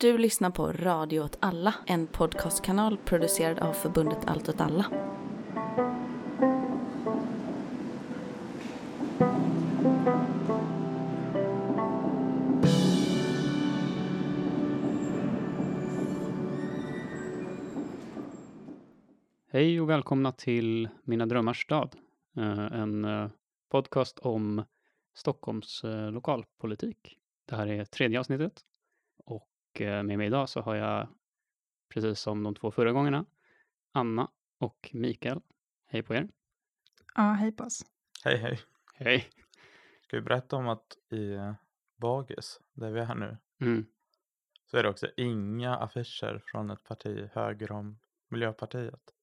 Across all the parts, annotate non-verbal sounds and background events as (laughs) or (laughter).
Du lyssnar på Radio åt alla, en podcastkanal producerad av förbundet Allt åt alla. Hej och välkomna till Mina drömmars stad. Eh, en eh, podcast om Stockholms eh, lokalpolitik. Det här är tredje avsnittet med mig idag så har jag, precis som de två förra gångerna, Anna och Mikael. Hej på er. Ja, hej på oss. Hej hej. Hej. Ska vi berätta om att i eh, Bagis, där vi är nu, Mm. så är det också inga affischer från ett parti höger om Miljöpartiet.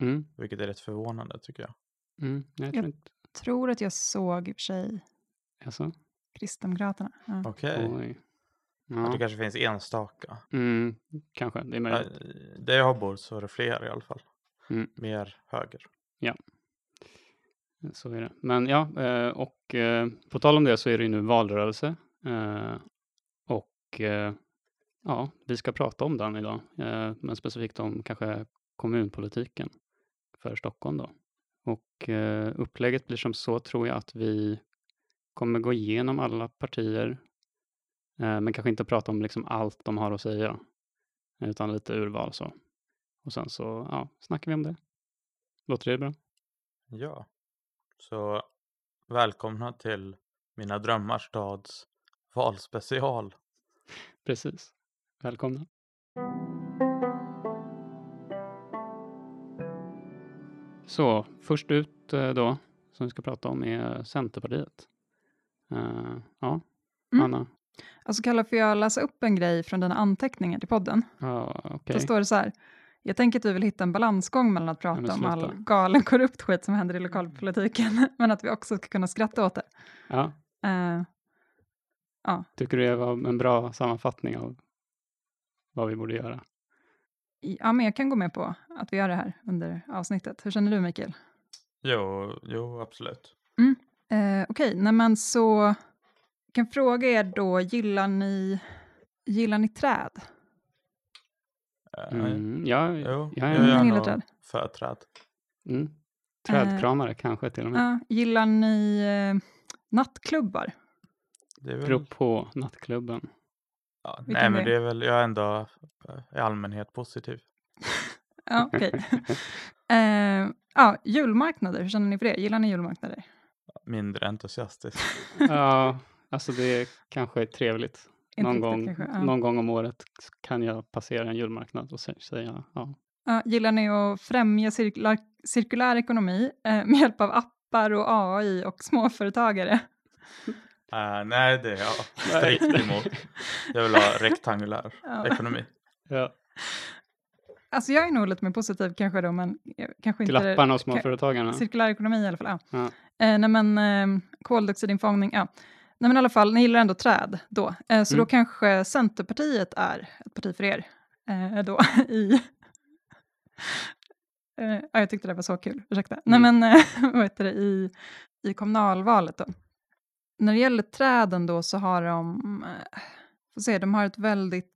Mm. Vilket är rätt förvånande tycker jag. Mm. Jag tror inte... Tror att jag såg i och för sig Alltså, Kristdemokraterna. Ja. Okej. oj. Att Ja. det kanske finns enstaka. Mm. Kanske, det är möjligt. där jag bor så är det fler i alla fall. Mm. Mer höger. Så är det. Men ja, eh, och eh, på tal om det så är det ju nu valrörelse. eh, Och eh, ja, vi ska prata om den idag. eh, Men specifikt om kanske kommunpolitiken för Stockholm då. Och eh, upplägget blir som så tror jag att vi kommer gå igenom alla partier. Eh, Men kanske inte prata om liksom allt de har att säga. Utan lite urval så. Och sen så ja, snackar vi om det. Låter det bra? Ja. Så välkomna till Mina drömmars stads valspecial. Precis. Välkomna. Så, först ut eh, då, som vi ska prata om, är Centerpartiet. Eh, ja, Mm. Anna. Alltså Kalle, får jag läsa upp en grej från dina anteckningar till podden? Ja, okej. Då står det så här. Jag tänker att vi vill hitta en balansgång mellan att prata om all galen korrupt skit som händer i lokalpolitiken, (laughs) men att vi också ska kunna skratta åt det. Ja, Eh, tycker du det var en bra sammanfattning av vad vi borde göra? ja, men jag kan gå med på att vi gör det här under avsnittet. Hur känner du, Mikael? Jo, jo absolut. Eh, Okej, nej men så jag kan fråga er då, gillar ni, gillar ni träd? Äh, Mm, ja, Jo, jag jag är gillar är nog träd. för träd. mm, trädkramare kanske till och med. Ja, gillar ni eh, nattklubbar? Det är väl... Beror på nattklubben. Ja, Vilken nej men det är väl, jag är ändå eh, i allmänhet positiv. (laughs) Ja, okej. (laughs) eh, ja, julmarknader, hur känner ni för det? Gillar ni julmarknader? Mindre entusiastisk. Ja, alltså det kanske är trevligt. Någon riktigt gång, kanske, ja. någon gång om året kan jag passera en julmarknad och sä- säga ja. Ja, gillar ni att främja cirkulär, cirkulär ekonomi eh, med hjälp av appar och AI och småföretagare? Eh, (laughs) nej, det är jag strikt emot. Jag vill ha rektangulär (laughs) Ja. ekonomi. ja. Alltså jag är nog lite mer positiv kanske då, men jag- kanske Till inte... apparna och småföretagarna. Cirkulär ekonomi i alla fall, ja. Ja. Eh, nej men eh, koldioxidinfångning, ja. Nej men i alla fall, ni gillar ändå träd då. Eh, så Mm. då kanske Centerpartiet är ett parti för er. Eh, då (laughs) i... Eh, ja, jag tyckte det var så kul, ursäkta. Nej Mm. men, eh, (laughs) vad heter det, i, i kommunalvalet då. När det gäller träden då så har de, får se, de har ett väldigt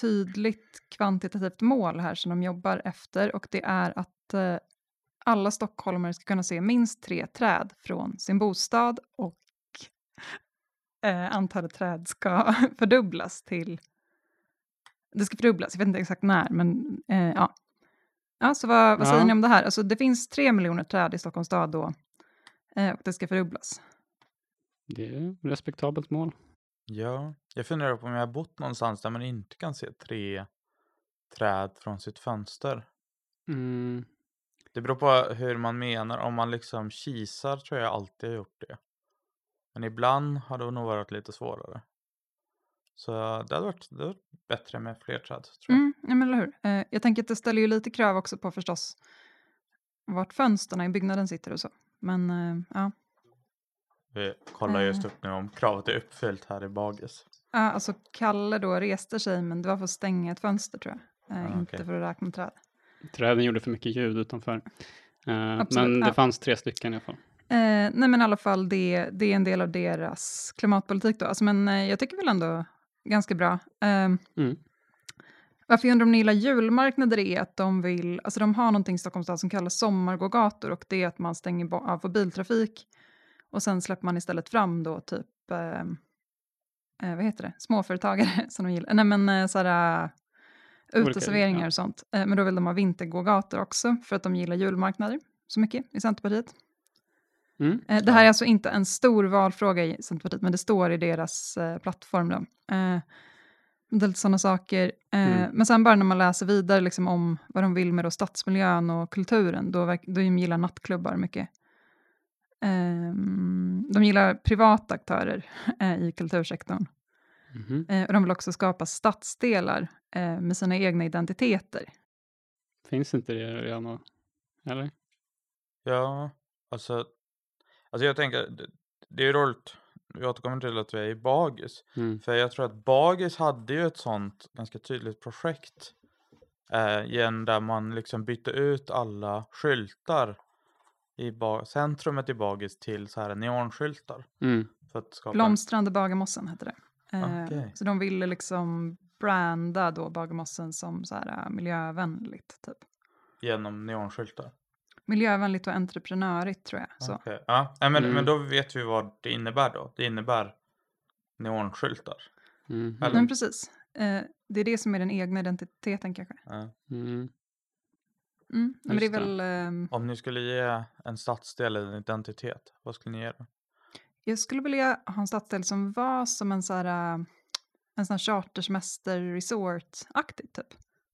tydligt kvantitativt mål här som de jobbar efter och det är att alla stockholmare ska kunna se minst tre träd från sin bostad och eh, antalet träd ska (laughs) fördubblas till... Det ska fördubblas, jag vet inte exakt när, men eh, ja. Ja, så vad, vad säger Ja. ni om det här? Alltså, det finns tre miljoner träd i Stockholms stad då eh, och det ska fördubblas. Det är ett respektabelt mål. Ja, jag funderar på om jag har bott någonstans där man inte kan se tre träd från sitt fönster. Mm. Det beror på hur man menar. Om man liksom kisar tror jag alltid har gjort det. Men ibland har det nog varit lite svårare. Så det hade varit, det hade varit bättre med fler träd tror jag. Mm, ja, men eller hur? Eh, jag tänker att det ställer ju lite krav också på förstås vart fönsterna i byggnaden sitter och så. Men eh, ja. Vi kollar just Eh. upp nu om kravet är uppfyllt här i Bagis. ja, alltså Kalle då reste sig, men det var för att stänga ett fönster tror jag. Eh, Ah, inte okej. för att räkna träd. Träden gjorde för mycket ljud utanför. Eh, Absolut, men det ja. fanns tre stycken i alla fall. Eh, nej men i alla fall, det, det är en del av deras klimatpolitik då. Alltså, men eh, jag tycker väl ändå ganska bra. Ehm, Mm. varför jag undrar om ni gillar julmarknader är att de vill, alltså de har någonting i Stockholms stad som kallas sommargågator och det är att man stänger av för biltrafik och sen släpper man istället fram då typ, ehm, eh, vad heter det, småföretagare (laughs) som de gillar, nej men eh, sådär Olika, uteserveringar ja. och sånt. Eh, men då vill de ha vintergågator också för att de gillar julmarknader så mycket i Centerpartiet. Mm. Eh, Det här är alltså inte en stor valfråga i Centerpartiet, men det står i deras eh, plattform. Då. Eh, det är lite sådana saker. Eh, Mm. Men sen bara när man läser vidare liksom, om vad de vill med då stadsmiljön och kulturen, då, då de gillar nattklubbar mycket. Ehm, de gillar privata aktörer eh, i kultursektorn. Eh, och de vill också skapa stadsdelar eh, med sina egna identiteter. Finns inte det redan? Eller? Ja, alltså, alltså jag tänker, det, det är ju roligt, vi återkommer till att vi är i Bagis. Mm. För jag tror att Bagis hade ju ett sånt ganska tydligt projekt. Eh, igen där man liksom bytte ut alla skyltar i ba- centrumet i Bagis till så här neonskyltar. Mm. För att skapa Blomstrande Bagarmossen hette det. Eh, Okej. Så de ville liksom branda då Bagarmossen som så här, eh, miljövänligt. Typ. genom neonskyltar. Miljövänligt och entreprenörigt tror jag. Så. Okej. Ja, men, Mm. men då vet vi vad det innebär då. Det innebär neonskyltar. Eller- Men precis. Eh, det är det som är den egna identiteten kanske. Ja. Mm. Mm. Men det är väl, ehm, Om ni skulle ge en stadsdel en identitet, vad skulle ni ge då? jag skulle vilja ha en stadsdel som var som en så här, eh, en sån här chartersemester resort-aktigt typ.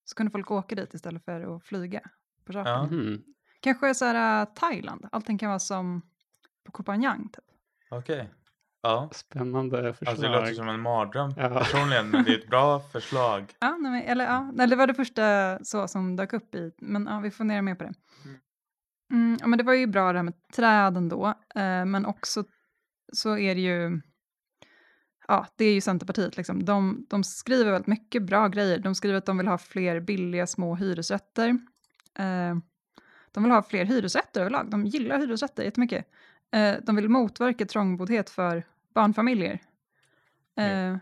Så kunde folk åka dit istället för att flyga på charter. Ja. Kanske så här eh, Thailand. Allting kan vara som på Koh Phangan typ. Okej. Ja. Spännande förslag. Alltså det låter som en mardröm Ja. personligen, men det är ett bra (laughs) förslag. Ja, nej, eller, ja, nej, det var det första så som dök upp i, men ja, vi funderar mer på det. Mm, ja, men det var ju bra det här med träden då, eh, men också så är det ju, ja, det är ju Centerpartiet liksom. De, de skriver väldigt mycket bra grejer. De skriver att de vill ha fler billiga små hyresrätter. Eh, de vill ha fler hyresrätter överlag. De gillar hyresrätter jättemycket. Eh, de vill motverka trångboddhet för barnfamiljer. Eh,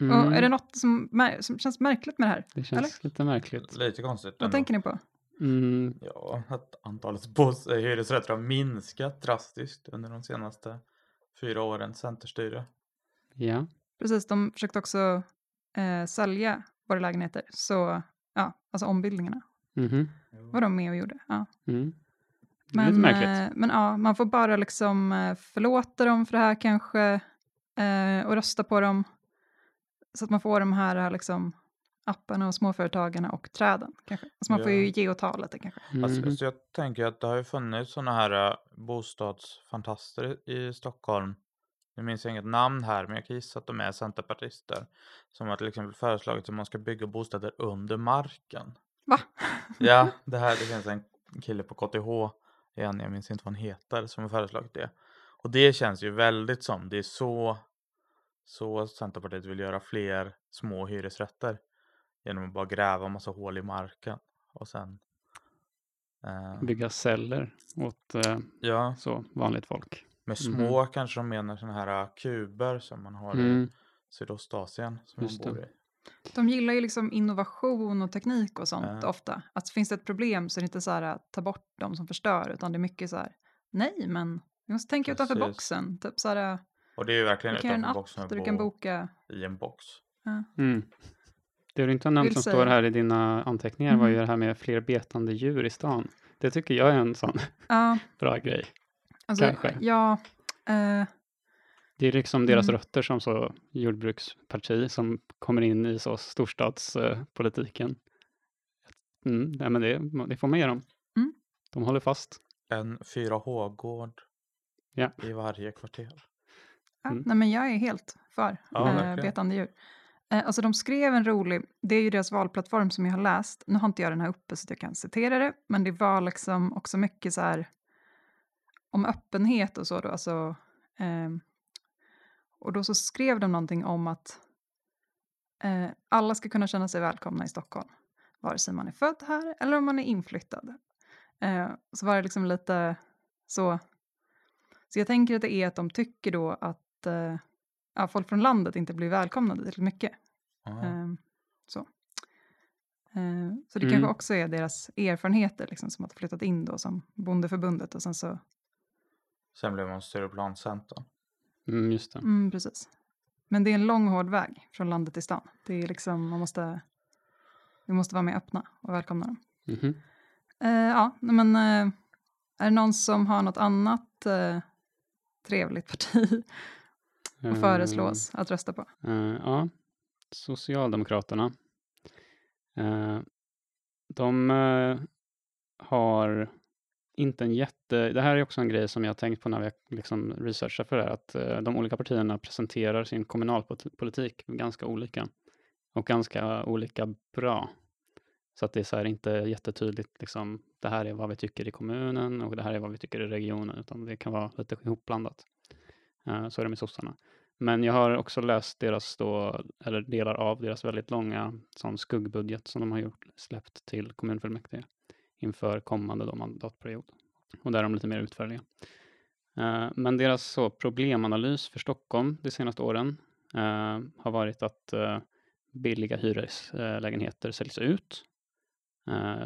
Mm. och är det något som, som känns märkligt med det här? Det känns lite märkligt. Lite konstigt. Vad ändå. tänker ni på? Mm. Ja, att antalet eh, hyresrätter har minskat drastiskt under de senaste fyra åren centerstyre. Ja. Precis, de försökte också eh, sälja våra lägenheter. Så, ja, alltså ombildningarna Mhm. var de med och gjorde. Ja. Mm. Men, eh, men ja, man får bara liksom eh, förlåta dem för det här kanske eh, och rösta på dem. Så att man får de här liksom, apparna och småföretagarna och träden. Kanske. Alltså man får ju Ja. ge och ta lite kanske. Alltså, Mhm. så jag tänker att det har ju funnits sådana här bostadsfantaster i Stockholm. Nu minns jag inget namn här, men jag kan gissa att de är centerpartister. Som har till exempel föreslagit att man ska bygga bostäder under marken. Va? Ja, det här, det finns en kille på KTH igen, jag minns inte vad han heter, som har föreslagit det. Och det känns ju väldigt som, det är så, så Centerpartiet vill göra fler små hyresrätter. Genom att bara gräva massa hål i marken. Och sen... eh, Bygga celler åt eh, ja, så vanligt folk. med små kanske de menar sådana här äh, kuber som man har i Mm. Sydostasien som Just man det. bor i. De gillar ju liksom innovation och teknik och sånt Ja. ofta. Att finns det ett problem så är det inte så här att ta bort de som förstör, utan det är mycket så här, nej men vi måste tänka utanför Precis. boxen. Typ så här, Och det är ju verkligen utanför app boxen du kan bo boka. i en box. Mm. Det du inte har nämnt som säga- står här i dina anteckningar var ju det här med fler betande djur i stan. Det tycker jag är en sån Ja, (laughs) bra grej. alltså, Kanske. ja, eh, Det är liksom deras Mm. rötter som så jordbruksparti som kommer in i så storstadspolitiken. Mm, nej, men det, det får man ge dem. Mm. De håller fast. En 4H-gård Ja. i varje kvarter. ja Mm. nej men jag är helt för Ja, eh, verkligen. betande djur. Eh, alltså de skrev en rolig, det är ju deras valplattform som jag har läst. Nu har inte jag den här uppe så att jag kan citera det, men det var liksom också mycket så här om öppenhet och så då, alltså ehm, och då så skrev de någonting om att eh, alla ska kunna känna sig välkomna i Stockholm, vare sig man är född här eller om man är inflyttad. Eh, så var det liksom lite så, så jag tänker att det är att de tycker då att eh, ja, folk från landet inte blir välkomnade tillräckligt mycket. Ja. Ehm, så. Ehm, så det Mm. kanske också är deras erfarenheter liksom, som att ha flyttat in då som bondeförbundet och sen så, Sen blev man Stureplanscentern. Mm, just det. mm, precis. Men det är en lång hård väg från landet till stan. Det är liksom, man måste, vi måste vara mer öppna och välkomna dem. Mhm. Eh, ja, men eh, är det någon som har något annat eh, trevligt parti (laughs) att föreslås att rösta på? Eh, ja, Socialdemokraterna. Eh, de eh, har inte en jätte... Det här är också en grej som jag har tänkt på när vi liksom researchar för det här, att eh, de olika partierna presenterar sin kommunalpolitik ganska olika och ganska olika bra. Så att det är så här inte jättetydligt, liksom, det här är vad vi tycker i kommunen och det här är vad vi tycker i regionen, utan det kan vara lite ihopblandat. Eh, så är det med sossarna. Men jag har också läst deras då, eller delar av deras väldigt långa sån skuggbudget som de har gjort, släppt till kommunfullmäktige inför kommande då mandatperiod. Och där är de lite mer utförliga. Eh, men deras så problemanalys för Stockholm de senaste åren eh, har varit att eh, billiga hyreslägenheter säljs ut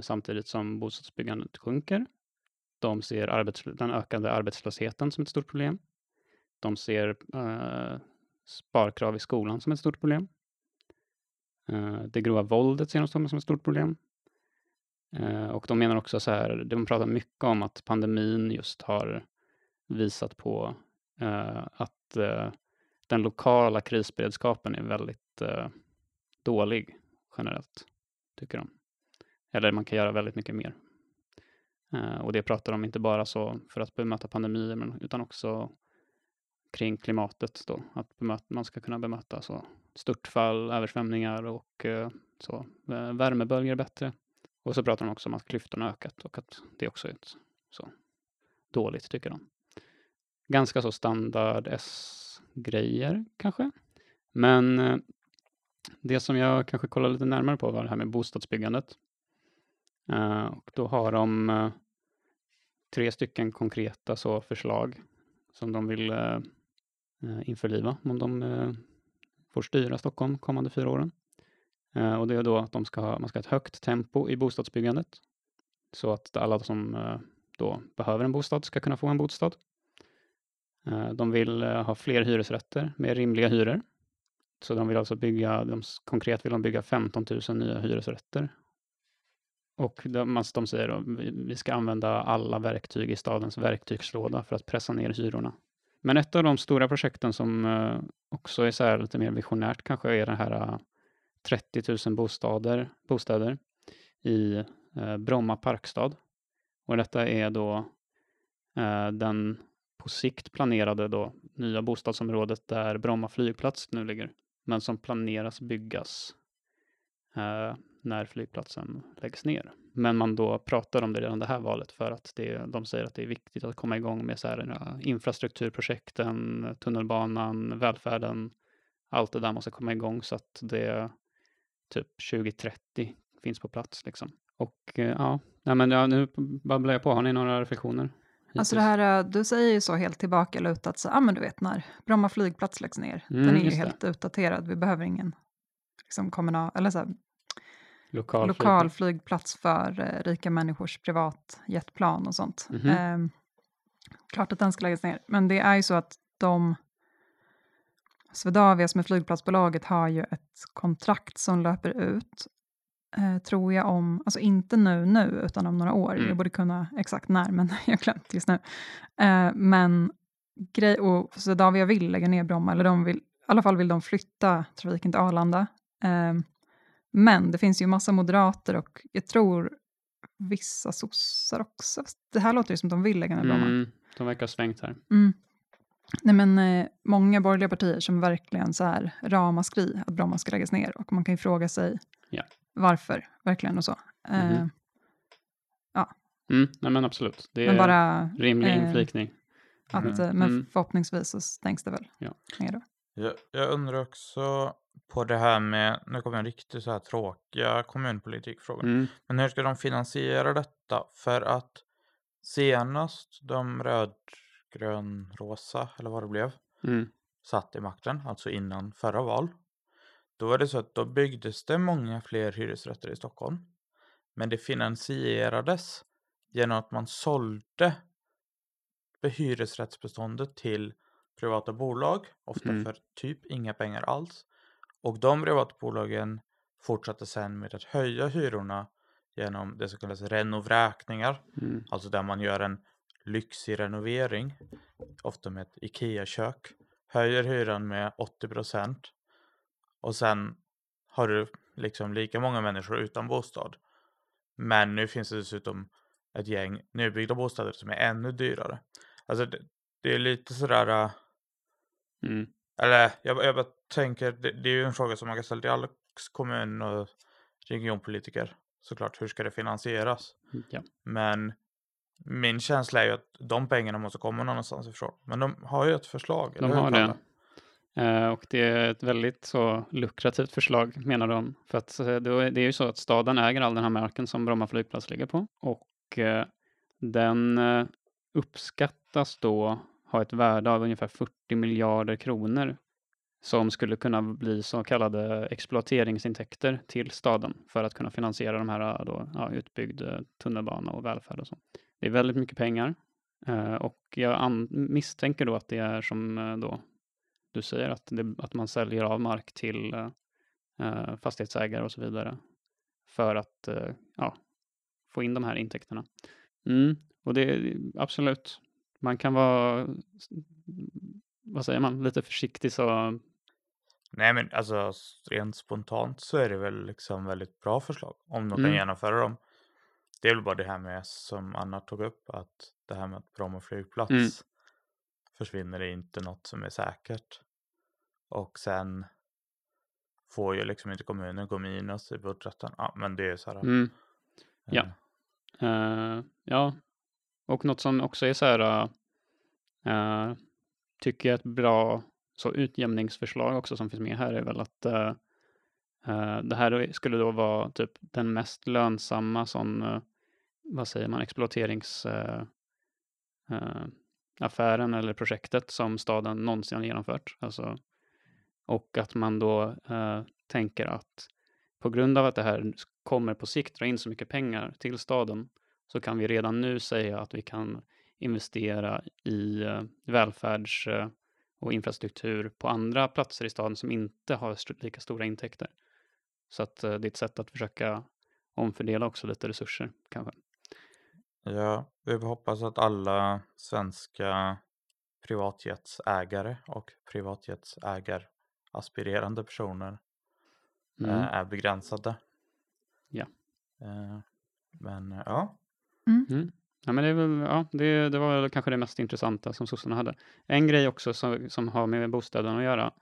samtidigt som bostadsbyggandet sjunker. De ser den ökande arbetslösheten som ett stort problem. De ser eh, sparkrav i skolan som ett stort problem. Eh, det grova våldet ser de som ett stort problem. Eh, och de menar också så här, de pratar mycket om att pandemin just har visat på eh, att eh, den lokala krisberedskapen är väldigt eh, dålig generellt, tycker de. Eller man kan göra väldigt mycket mer. Eh, och det pratar de inte bara så för att bemöta pandemier, men, utan också kring klimatet då, att bemöta, man ska kunna bemöta så störtfall, översvämningar och eh, så eh, värmeböljor bättre. Och så pratar de också om att klyftorna ökat och att det också är ett, så dåligt, tycker de. Ganska så standard S-grejer kanske. Men eh, det som jag kanske kollar lite närmare på var det här med bostadsbyggandet. Eh, och då har de eh, tre stycken konkreta så förslag som de vill införliva om de får styra Stockholm kommande fyra åren. Eh, och det är då att de ska ha, man ska ha ett högt tempo i bostadsbyggandet så att alla som eh, då behöver en bostad ska kunna få en bostad. Eh, de vill eh, ha fler hyresrätter med rimliga hyror. Så de vill alltså bygga, de, konkret vill de bygga 15 000 nya hyresrätter. Och de, de säger då, vi, ska använda alla verktyg i stadens verktygslåda för att pressa ner hyrorna. Men ett av de stora projekten som eh, också är så här lite mer visionärt kanske är det här eh, 30 000 bostäder, bostäder i eh, Bromma parkstad. Och detta är då eh, den på sikt planerade då nya bostadsområdet där Bromma flygplats nu ligger, men som planeras byggas eh, när flygplatsen läggs ner. Men man då pratar om det redan det här valet för att det, de säger att det är viktigt att komma igång med så här, eh, infrastrukturprojekten, tunnelbanan, välfärden. Allt det där måste komma igång så att det typ 2030 finns på plats. Liksom. Och eh, ja, nej, men ja, nu babblar jag på. Har ni några reflektioner? Alltså det här, eh, du säger ju så helt tillbakalutat, så, ja men du vet när Bromma flygplats läggs ner, Mm, den är ju just det. helt utdaterad, vi behöver ingen liksom, kommunal, eller så här, Lokal, lokal flygplats för eh, rika människors privatjetplan och sånt. Mhm. Ehm, klart att den ska läggas ner, men det är ju så att de Swedavia som är flygplatsbolaget har ju ett kontrakt som löper ut, eh, tror jag om, alltså inte nu nu, utan om några år. Mm. Jag borde kunna exakt när, men (laughs) jag har glömt just nu. Eh, men grej, och Swedavia vill lägga ner Bromma, eller de vill, i alla fall vill de flytta trafiken till Arlanda. Eh, men det finns ju massa moderater och jag tror vissa sossar också. Det här låter ju som att de vill lägga ner Bromma. Mm, de verkar ha svängt här. Mm. Nej, men, eh, många borgerliga partier som verkligen så här ramaskri att Bromma ska läggas ner och man kan ju fråga sig Ja. varför, verkligen och så. Eh, Mhm. Mm, nej men absolut. Det är men bara rimlig eh, inflikning. att, Mm. eh, men Mm. förhoppningsvis så stängs det väl Ja. ner då. Jag, jag undrar också på det här med, nu kommer en riktigt så här tråkiga kommunpolitikfråga. Mm, Men hur ska de finansiera detta? För att senast de rödgrön-rosa, eller vad det blev, mm, satt i makten, alltså innan förra val, Då var det så att då byggdes det många fler hyresrätter i Stockholm. Men det finansierades genom att man sålde be- hyresrättsbeståndet till privata bolag, ofta Mm. för typ inga pengar alls. Och de privata bolagen fortsatte sen med att höja hyrorna genom det som kallas renovräkningar, Mm. alltså där man gör en lyxig renovering, ofta med ett IKEA-kök, höjer hyran med 80% och sen har du liksom lika många människor utan bostad. Men nu finns det dessutom ett gäng nybyggda bostäder som är ännu dyrare. Alltså det, det är lite sådär, äh, Mm. eller jag, jag bara tänker, det, det är ju en fråga som man kan ställa till alla kommun och regionpolitiker såklart. Hur ska det finansieras? Ja. Men min känsla är ju att de pengarna måste komma någonstans ifrån. Men de har ju ett förslag. De har det. Eh, och det är ett väldigt så lukrativt förslag menar de. För att det är ju så att staden äger all den här marken som Bromma flygplats ligger på. Och eh, den eh, uppskattas då ha ett värde av ungefär 40 miljarder kronor som skulle kunna bli så kallade exploateringsintäkter till staden för att kunna finansiera de här då, ja, utbyggd tunnelbana och välfärd och så. Det är väldigt mycket pengar eh, och jag misstänker då att det är som eh, då du säger att, det, att man säljer av mark till eh, fastighetsägare och så vidare för att ja, få in de här intäkterna. Mm, och det är absolut, man kan vara, vad säger man, lite försiktig så, Nej men alltså rent spontant så är det väl liksom väldigt bra förslag om de kan Mm. genomföra dem. Det är väl bara det här med som Anna tog upp att det här med att Bromma flygplats Mm. försvinner är inte något som är säkert. Och sen får ju liksom inte kommunen gå minus i budgeten. Ja men det är så här. mm, ja. Eh, ja, och något som också är så här, eh, tycker jag ett bra så utjämningsförslag också som finns med här är väl att eh, Eh, det här skulle då vara typ den mest lönsamma sån, eh, vad säger man, exploateringsaffären eh, eller projektet som staden någonsin har genomfört. Alltså, och att man då tänker att på grund av att det här kommer på sikt dra in så mycket pengar till staden så kan vi redan nu säga att vi kan investera i välfärds och infrastruktur på andra platser i staden som inte har lika stora intäkter. Så att eh, det är ett sätt att försöka omfördela också lite resurser kanske. Ja, vi hoppas att alla svenska privatjetsägare och privatjetsägaraspirerande personer Mm. eh, är begränsade. Ja. Eh, men ja, Mm. Ja, men det, väl, ja, det, det var väl kanske det mest intressanta som sossarna hade. En grej också som, som har med bostäderna att göra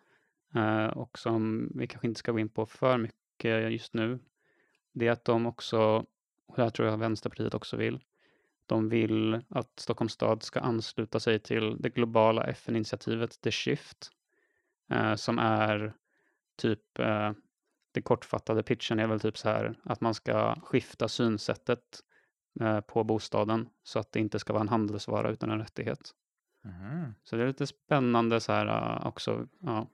eh, och som vi kanske inte ska gå in på för mycket just nu. Det är att de också, och det här tror jag Vänsterpartiet också vill, de vill att Stockholms stad ska ansluta sig till det globala FN-initiativet The Shift, eh, som är typ eh, det kortfattade pitchen är väl typ så här att man ska skifta synsättet eh, på bostaden så att det inte ska vara en handelsvara utan en rättighet. mhm. Så det är lite spännande så här uh, också. Ja.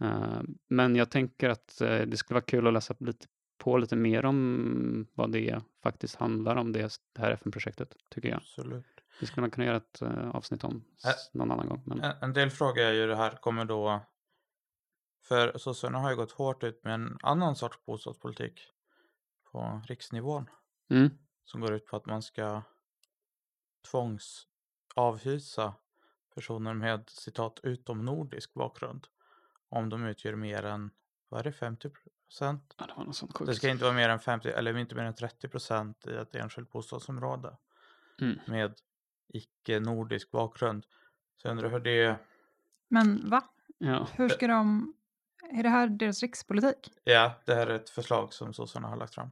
Eh, men jag tänker att eh, det skulle vara kul att läsa lite på lite mer om vad det faktiskt handlar om, det, det här FN-projektet, tycker jag. absolut. Det skulle man kunna göra ett eh, avsnitt om någon annan gång. Men, En, en del frågor är ju det här kommer då för sossarna har ju gått hårt ut med en annan sorts bostadspolitik på riksnivån mm, som går ut på att man ska tvångsavhysa personer med citat utomnordisk bakgrund om de utgör mer än, vad är det, 50 procent? ja, det var något sånt Det ska inte vara mer än 50 eller inte mer än 30 procent i ett enskilt bostadsområde Mm. med icke-nordisk bakgrund. Så jag undrar hur det, Men va? Ja. Hur ska de... Är det här deras rikspolitik? ja det här är ett förslag som sossarna har lagt fram.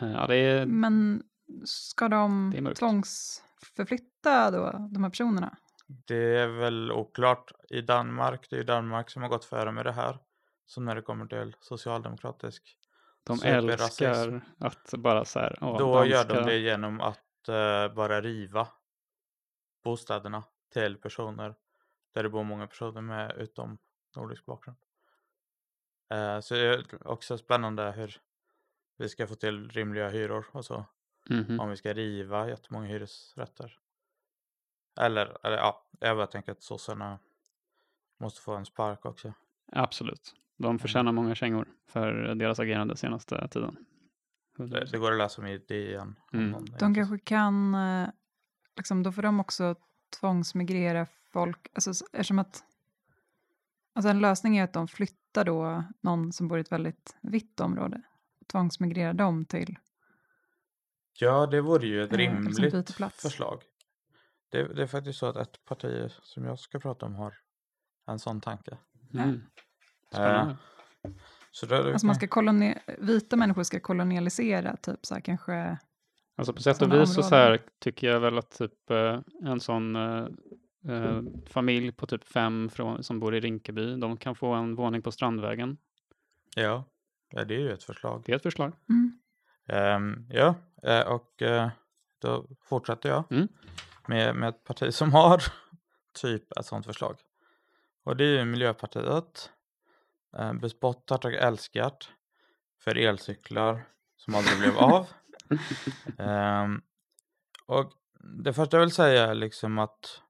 Eh, ja, det är, Men ska de tvångsförflytta då, de här personerna? Det är väl oklart i Danmark. Det är ju Danmark som har gått före med det här. Så när det kommer till socialdemokratisk de älskar att bara så här, åh, Då gör de danska- det genom att eh, bara riva bostäderna till personer där det bor många personer med utom nordisk bakgrund. Eh, så det är också spännande hur vi ska få till rimliga hyror och så. Mhm. Om vi ska riva jättemånga hyresrätter. Eller, eller ja, jag bara tänker att sossarna måste få en spark också. Absolut. De förtjänar många kängor för deras agerande senaste tiden. Det, det går att läsa om i DN. Mm. De intresserad. kanske kan, eh, liksom, då får de också tvångsmigrera folk, alltså, eftersom att Alltså en lösning är att de flyttar då någon som bor i ett väldigt vitt område, tvångsmigrerar dem till Ja, det vore ju ett Eh, liksom rimligt förslag. Det, det är faktiskt så att ett parti som jag ska prata om har en sån tanke. Mm. Spännande. Så då, Alltså man ska koloni- vita människor ska kolonialisera, typ så här kanske. Alltså på sätt och vis så, så här, tycker jag väl att typ eh, en sån eh, eh, familj på typ fem från, som bor i Rinkeby, de kan få en våning på Strandvägen. ja, ja, det är ju ett förslag. Det är ett förslag. Mm. Ehm, ja, eh, och eh, då fortsätter jag Mm. Med, med ett parti som har (laughs) typ ett sånt förslag. Och det är ju Miljöpartiet. Eh, bespottat och älskat för elcyklar som aldrig blev av. (laughs) Ehm, och det första jag vill säga är liksom att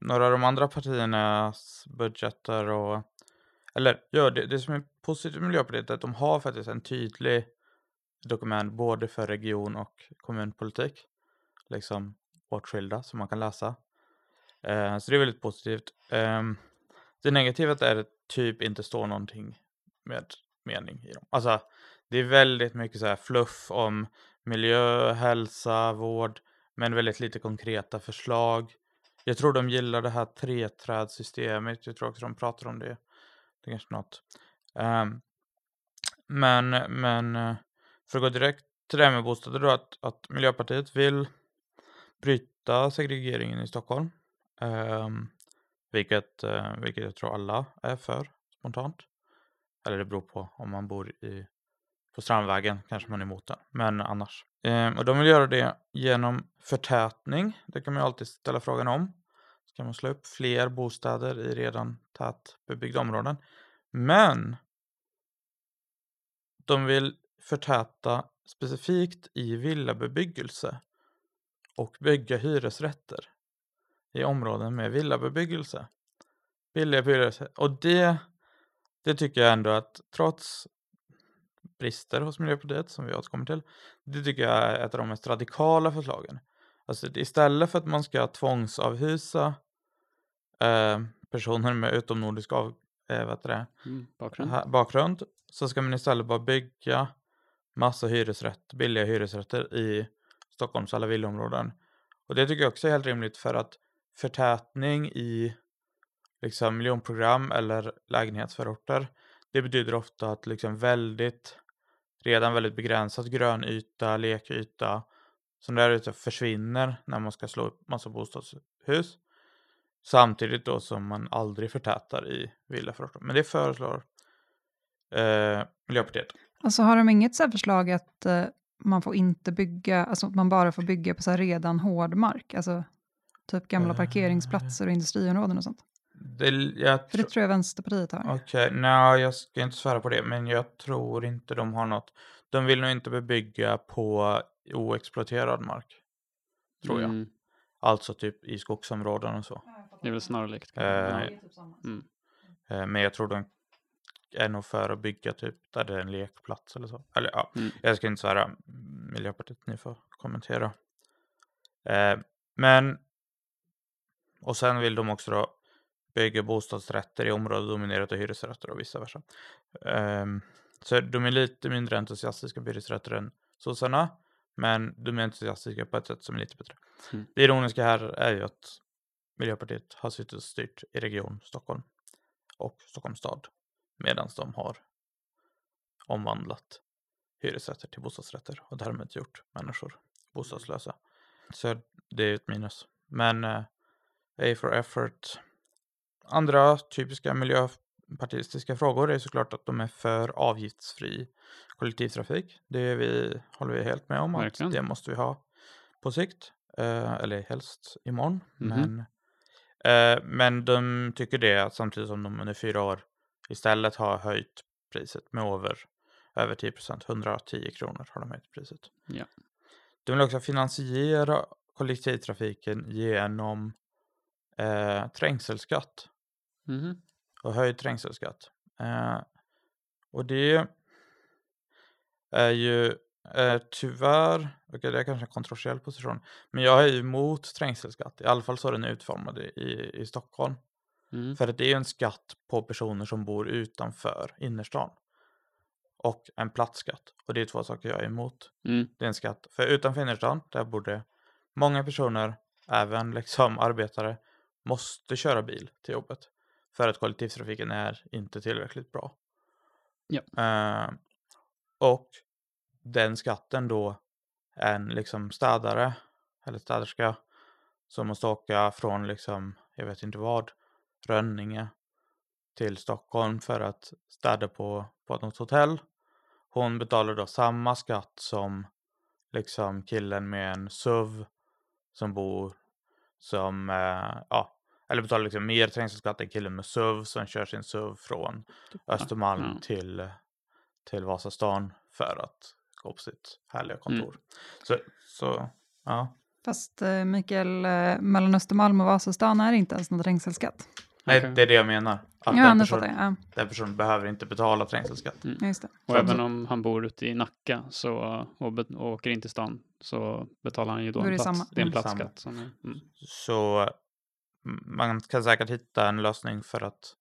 några av de andra partiernas budgetar och eller ja, det, det som är positivt med Miljöpartiet är att de har faktiskt en tydlig dokument både för region och kommunpolitik. Liksom bortskilda som man kan läsa. Eh, så det är väldigt positivt. Eh, det negativa är att det typ inte står någonting med mening i dem. Alltså det är väldigt mycket så här fluff om miljö, hälsa, vård men väldigt lite konkreta förslag. Jag tror de gillar det här treträdssystemet. Jag tror också de pratar om det. Det är kanske något. Um, men, men eh, för att gå direkt till det här med bostäder då, att, att Miljöpartiet vill bryta segregeringen i Stockholm. Ehm, vilket, eh, vilket jag tror alla är för spontant. Eller det beror på om man bor i, på Strandvägen kanske man är emot den. Men annars. Ehm, och de vill göra det genom förtätning. Det kan man ju alltid ställa frågan om. Ska man slå upp fler bostäder i redan tätbebyggda områden? Men de vill förtäta specifikt i villabebyggelse och bygga hyresrätter i områden med villabebyggelse. Billiga hyresrätter. Och det, det tycker jag ändå att trots brister hos Miljöpartiet som vi återkommer till. Det tycker jag är ett av de mest radikala förslagen. Alltså istället för att man ska tvångsavhysa eh, personer med utomnordisk av, eh, vad det, Mm. Bakgrund. ha- bakgrund så ska man istället bara bygga massa hyresrätter, billiga hyresrätter i Stockholms alla villaområden. Och det tycker jag också är helt rimligt för att förtätning i liksom miljonprogram eller lägenhetsförorter det betyder ofta att liksom väldigt redan väldigt begränsad grönyta, lekyta som där ute försvinner när man ska slå upp massa bostadshus. Samtidigt då som man aldrig förtätar i villaförorter. Men det föreslår eh, Miljöpartiet. Alltså har de inget så här förslag att eh, man får inte bygga, alltså man bara får bygga på så här redan hård mark, alltså typ gamla Eh. parkeringsplatser och industriområden och sånt. Det, jag För det tro- tror jag Vänsterpartiet har. Okej, nej jag ska inte svära på det, men jag tror inte de har något. De vill nog inte bebygga på oexploaterad mark. Tror jag. Mm. Alltså typ i skogsområden och så. Det är väl snarlikt. Eh, Ja. Mm. Eh, Men jag tror de är nog för att bygga typ där det är en lekplats eller så. Eller ja, Mm. jag ska inte svära. Miljöpartiet, ni får kommentera. Eh, men och sen vill de också då bygga bostadsrätter i områden dominerat av hyresrätter och vice versa. Ehm, så de är lite mindre entusiastiska på hyresrätter än sossarna. Men de är entusiastiska på ett sätt som är lite bättre. Mm. Det ironiska här är ju att Miljöpartiet har suttit och styrt i Region Stockholm och Stockholms stad medan de har omvandlat hyresrätter till bostadsrätter och därmed gjort människor bostadslösa. Så det är ett minus. Men eh, A for effort. Andra typiska miljöpartistiska frågor är såklart att de är för avgiftsfri kollektivtrafik. Det vi, håller vi helt med om att Verkligen. det måste vi ha på sikt. Eh, eller helst imorgon. Mhm. Men, eh, men de tycker det samtidigt som de under fyra år istället har höjt priset med över, över 10 procent. 110 kronor har de höjt priset. Ja. De vill också finansiera kollektivtrafiken genom eh, trängselskatt Mhm. och höjd trängselskatt. Eh, och det är ju eh, tyvärr, okej det är kanske en kontroversiell position, men jag är ju emot trängselskatt. I alla fall så är den utformad i, i, i Stockholm. Mm. För att det är ju en skatt på personer som bor utanför innerstan. Och en platsskatt. Och det är två saker jag är emot. Mm. Det är en skatt. För utanför innerstan, där borde många personer, även liksom arbetare, måste köra bil till jobbet. För att kollektivtrafiken är inte tillräckligt bra. Ja. Eh, och den skatten då, en liksom städare eller städerska som måste åka från liksom, jag vet inte vad, Rönninge till Stockholm för att städa på, på något hotell. Hon betalar då samma skatt som liksom killen med en SUV som bor som, eh, ja, eller betalar liksom mer trängselskatt än killen med SUV som kör sin SUV från Östermalm Ja. till, till Vasastan för att gå på sitt härliga kontor. Så, så, ja. Fast eh, Mikael, eh, mellan Östermalm och Vasastan är det inte ens någon trängselskatt. Nej, Okej. det är det jag menar. Att Ja, den, nu person, fattar jag. Ja, den personen behöver inte betala trängselskatt. ja, just det. Och även om han bor ute i Nacka så, och, be- och åker in till stan så betalar han ju då, en det plats. samma. Det är en Mm. platsskatt. Som är, mm. Så mm, man kan säkert hitta en lösning för att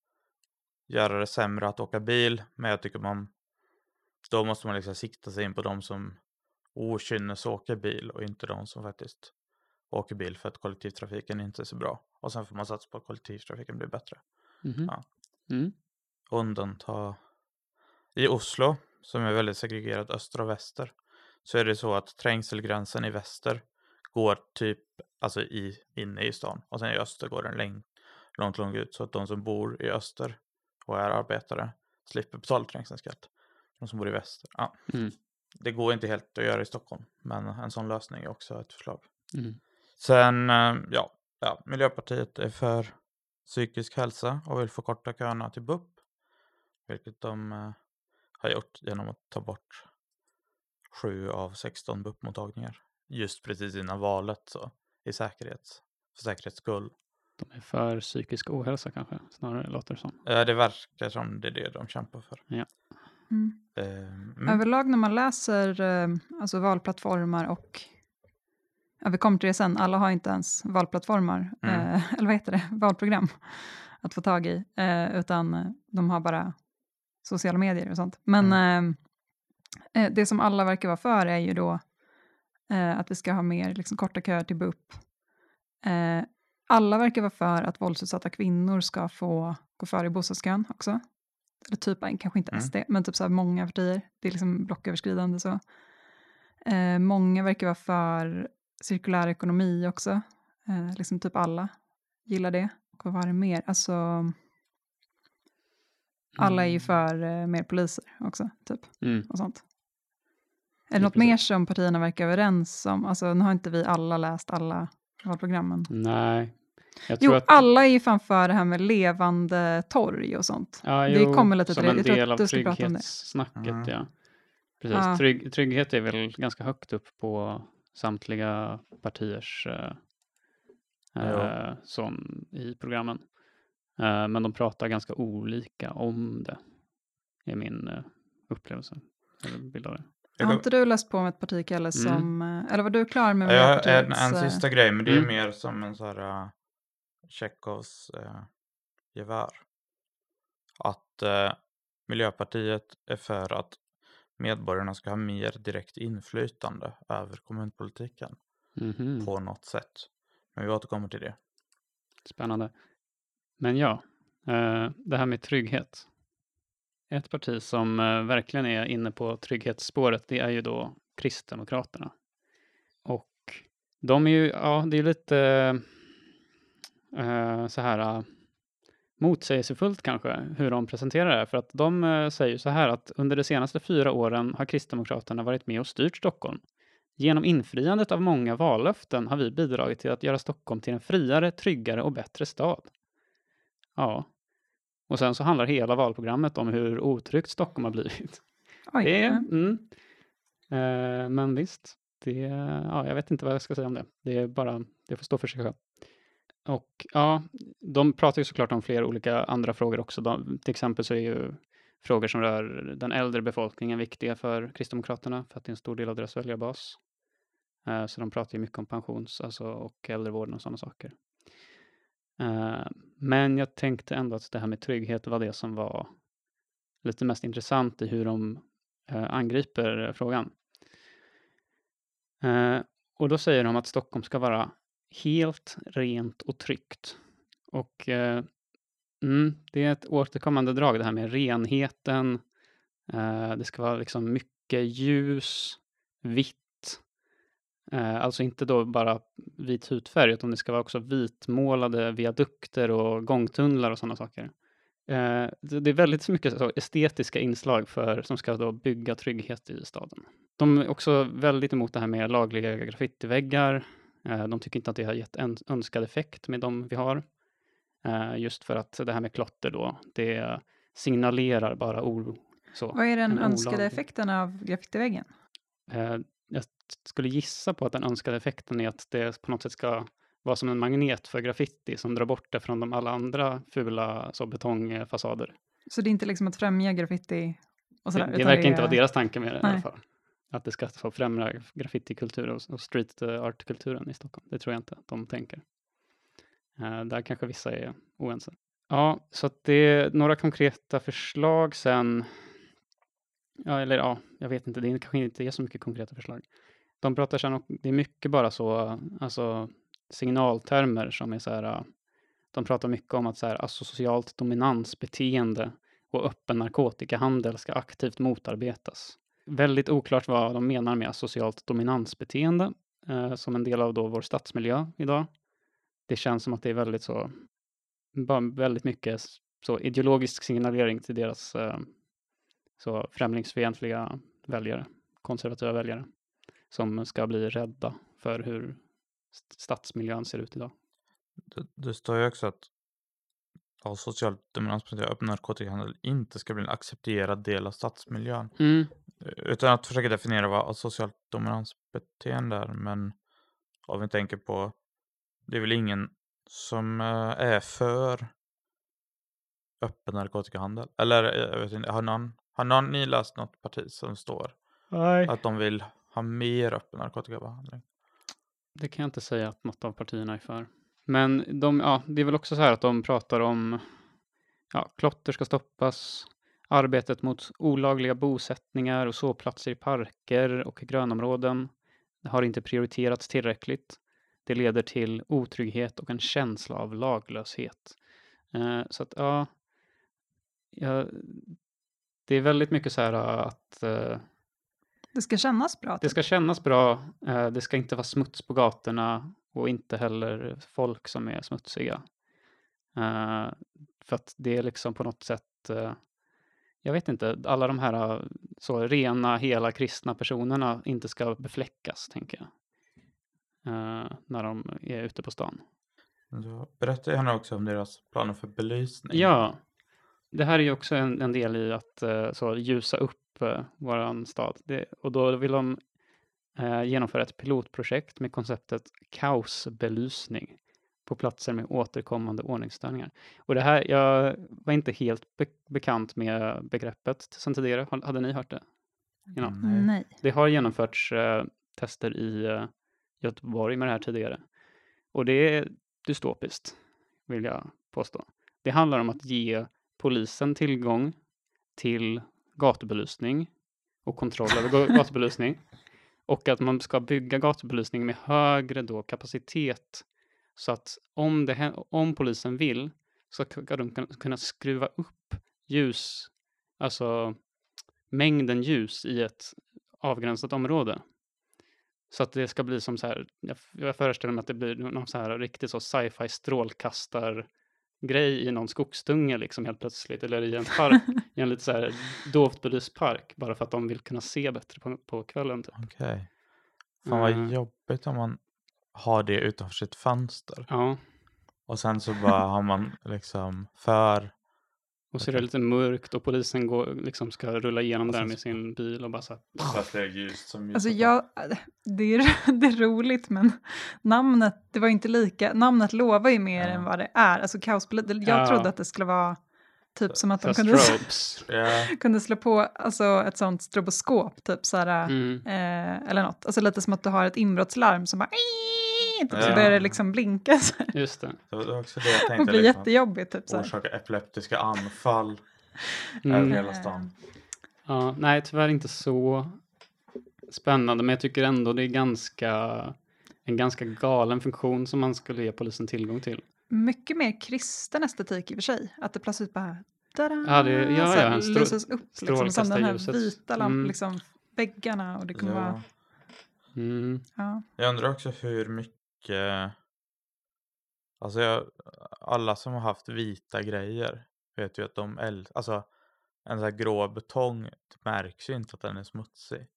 göra det sämre att åka bil. Men jag tycker man då måste man liksom sikta sig in på de som okynnes åker bil och inte de som faktiskt åker bil för att kollektivtrafiken inte är så bra. Och sen får man satsa på att kollektivtrafiken blir bättre. Mhm. Ja. Mm. undanta i Oslo som är väldigt segregerat öster och väster så är det så att trängselgränsen i väster går typ alltså i, inne i stan och sen i öster går den läng, långt långt ut så att de som bor i öster och är arbetare slipper betala trängselskatt. De som bor i väster, ja. Mm. Det går inte helt att göra i Stockholm men en sån lösning är också ett förslag. Mm. Sen, eh, ja, ja, Miljöpartiet är för psykisk hälsa och vill förkorta köerna till BUP. Vilket de eh, har gjort genom att ta bort sju av 16 BUP-mottagningar. Just precis innan valet så i säkerhets, för säkerhets skull. De är för psykisk ohälsa kanske, snarare låter det som. Eh, det verkar som det är det de kämpar för. Mm. Eh, mm. Överlag när man läser eh, alltså valplattformar och ja, vi kommer till det sen, alla har inte ens valplattformar, Mm. eh, (laughs) eller vad heter det, valprogram att få tag i, eh, utan eh, de har bara sociala medier och sånt. Men eh, eh, det som alla verkar vara för är ju då att vi ska ha mer liksom, korta köer till BUP. Alla verkar vara för att våldsutsatta kvinnor ska få gå före i bostadskön också. Eller typ, kanske inte Mm. SD, men typ så här många partier. Det är liksom blocköverskridande så. Många verkar vara för cirkulär ekonomi också. Eh, liksom typ alla gillar det. Och vad var det mer? Alltså, alla är ju för eh, mer poliser också, typ. Mm. Och sånt. Är det något mer som partierna verkar överens om? Alltså, nu har inte vi alla läst alla valprogrammen. Nej. Jag tror Jo, att, alla är ju fan för det här med levande torg och sånt. ja, det jo, kommer lite som det. en Jag tror del att av det. trygghetssnacket, Mm. ja. Precis. Ja. Trygg, trygghet är väl ganska högt upp på samtliga partiers eh, eh, som i programmen. Eh, men de pratar ganska olika om det, är min eh, upplevelse. Eller bild av det. Jag Har inte du läst på med ett parti, Kalle, som... eh, Eller var du klar med Jag har en, Miljöpartiets... en sista grej, men det är Mm. mer som en sån här uh, Tjechovs uh, gevär. Att eh, Miljöpartiet är för att medborgarna ska ha mer direkt inflytande över kommunpolitiken Mhm. på något sätt. Men vi återkommer till det. Spännande. Men ja, eh, det här med trygghet. Ett parti som eh, verkligen är inne på trygghetsspåret, det är ju då Kristdemokraterna. Och de är ju, ja, det är lite eh, så här motsägelsefullt kanske hur de presenterar det här. För att de eh, säger så här att under de senaste fyra åren har Kristdemokraterna varit med och styrt Stockholm. Genom infriandet av många vallöften har vi bidragit till att göra Stockholm till en friare, tryggare och bättre stad. Ja, Och sen så handlar hela valprogrammet om hur otryggt Stockholm har blivit. Oj, Det mm. eh, men visst, det, ja, jag vet inte vad jag ska säga om det. Det är bara, det får stå för sig själv. Och ja, de pratar ju såklart om flera olika andra frågor också. De, till exempel så är ju frågor som rör den äldre befolkningen viktiga för Kristdemokraterna för att det är en stor del av deras väljarbas. Eh, så de pratar ju mycket om pensions alltså, och äldrevården och sådana saker. Eh, men jag tänkte ändå att det här med trygghet var det som var lite mest intressant i hur de eh, angriper frågan. Och då säger de att Stockholm ska vara helt rent och tryggt. Och eh, mm, det är ett återkommande drag det här med renheten. Eh, det ska vara liksom mycket ljus, vitt. Eh, alltså inte då bara vit hudfärg utan det ska vara också vitmålade viadukter och gångtunnlar och sådana saker. Eh, det det är väldigt mycket så estetiska inslag för, som ska då bygga trygghet i staden. De är också väldigt emot det här med lagliga graffitiväggar. Eh, de tycker inte att det har gett en önskad effekt med de vi har. Eh, just för att det här med klotter då, det signalerar bara oro. Så, Vad är den en önskade olaglig- effekten av graffitiväggen? Eh, jag skulle gissa på att den önskade effekten är att det på något sätt ska vara som en magnet för graffiti som drar bort det från de alla andra fula så betongfasader. Så det är inte liksom att främja graffiti sådär? Det, det verkar inte är- vara deras tanke med det i alla Nej. fall. Att det ska få främja graffitikultur och, och street eh, art-kulturen i Stockholm. Det tror jag inte att de tänker. Eh, där kanske vissa är oense. Ja, så att det är några konkreta förslag sen. Ja, eller ja, jag vet inte, det är kanske inte är så mycket konkreta förslag. De pratar sen om, det är mycket bara så, alltså signaltermer som är så här, eh, de pratar mycket om att så här, alltså, asocialt dominansbeteende och öppen narkotikahandel ska aktivt motarbetas. Väldigt oklart vad de menar med socialt dominansbeteende eh, som en del av då vår stadsmiljö idag. Det känns som att det är väldigt så, bara väldigt mycket så ideologisk signalering till deras eh, så främlingsfientliga väljare, konservativa väljare, som ska bli rädda för hur stadsmiljön ser ut idag. Det, det står ju också att ja, social och öppen narkotikahandel inte ska bli en accepterad del av stadsmiljön. Mm. Utan att försöka definiera vad socialt dominansbeteende är, men om vi tänker på, det är väl ingen som eh, är för öppen narkotikahandel? Eller eh, jag vet inte, har någon, har någon ni läst något parti som står Nej. att de vill ha mer öppen narkotikabehandling? Det kan jag inte säga att något av partierna är för. Men de, ja, det är väl också så här att de pratar om ja, klotter ska stoppas, arbetet mot olagliga bosättningar och sovplatser i parker och grönområden har inte prioriterats tillräckligt. Det leder till otrygghet och en känsla av laglöshet. Eh, så att ja, ja, det är väldigt mycket så här att eh, Det ska kännas bra. det typ. ska kännas bra. eh, Det ska inte vara smuts på gatorna och inte heller folk som är smutsiga. Eh, För att det är liksom på något sätt, eh, jag vet inte, alla de här eh, så rena, hela kristna personerna inte ska befläckas, tänker jag. eh, När de är ute på stan. Då berätta gärna också om deras planer för belysning. Ja, det här är ju också en, en del i att så, ljusa upp våran stad. Det, och då vill de eh, genomföra ett pilotprojekt med konceptet kaosbelysning på platser med återkommande ordningsstörningar. Och det här, jag var inte helt be- bekant med begreppet sedan tidigare. Hade ni hört det? innan? Nej. Nej. Det har genomförts eh, tester i eh, Göteborg med det här tidigare. Och det är dystopiskt, vill jag påstå. Det handlar om att ge polisen tillgång till gatubelysning och kontroll över ga- (laughs) gatubelysning. Och att man ska bygga gatubelysning med högre då kapacitet. Så att om, det, om polisen vill så ska de kunna skruva upp ljus, alltså mängden ljus i ett avgränsat område. Så att det ska bli som så här, jag, jag föreställer mig att det blir någon så här riktigt så sci-fi strålkastar grej i någon skogsdunge liksom helt plötsligt, eller i en (laughs) park, i en lite så här dovt belyst park, bara för att de vill kunna se bättre på, på kvällen. Typ. Okej. Fan vad Mm. jobbigt om man har det utanför sitt fönster. Ja, Och sen så bara har man liksom för Och så är det lite mörkt och polisen går, liksom ska rulla igenom där med sin bil och bara så här, ljus som Alltså jag, det, är, (laughs) det är roligt men namnet, det var inte lika, namnet lovar ju mer Ja. än vad det är. Alltså kaospolis, jag Ja. trodde att det skulle vara typ som att de kunde, (laughs) kunde slå på alltså, ett sånt stroboskop, typ så här, Mm. eh, eller något. Alltså lite som att du har ett inbrottslarm som bara så Ja. börjar det liksom blinka så här, Just det. det var också det jag och tänkte. blir liksom. jättejobbigt. Typ, så här. Orsaka epileptiska anfall Mm. över hela stan. Ja, nej, tyvärr inte så spännande, men jag tycker ändå det är ganska en ganska galen funktion som man skulle ge polisen tillgång till. Mycket mer kristen estetik i och för sig. Att det plötsligt bara... Tada, Ja, det- ja, så ja, en strå- lyses upp. Liksom, som den här strålkastarljuset. vita lampan, Mm. liksom, väggarna och det kommer Ja. vara... Mm. Ja. Jag undrar också hur mycket... Alltså jag, alla som har haft vita grejer vet ju att de äl... Alltså en sån här grå betong det märks ju inte att den är smutsig.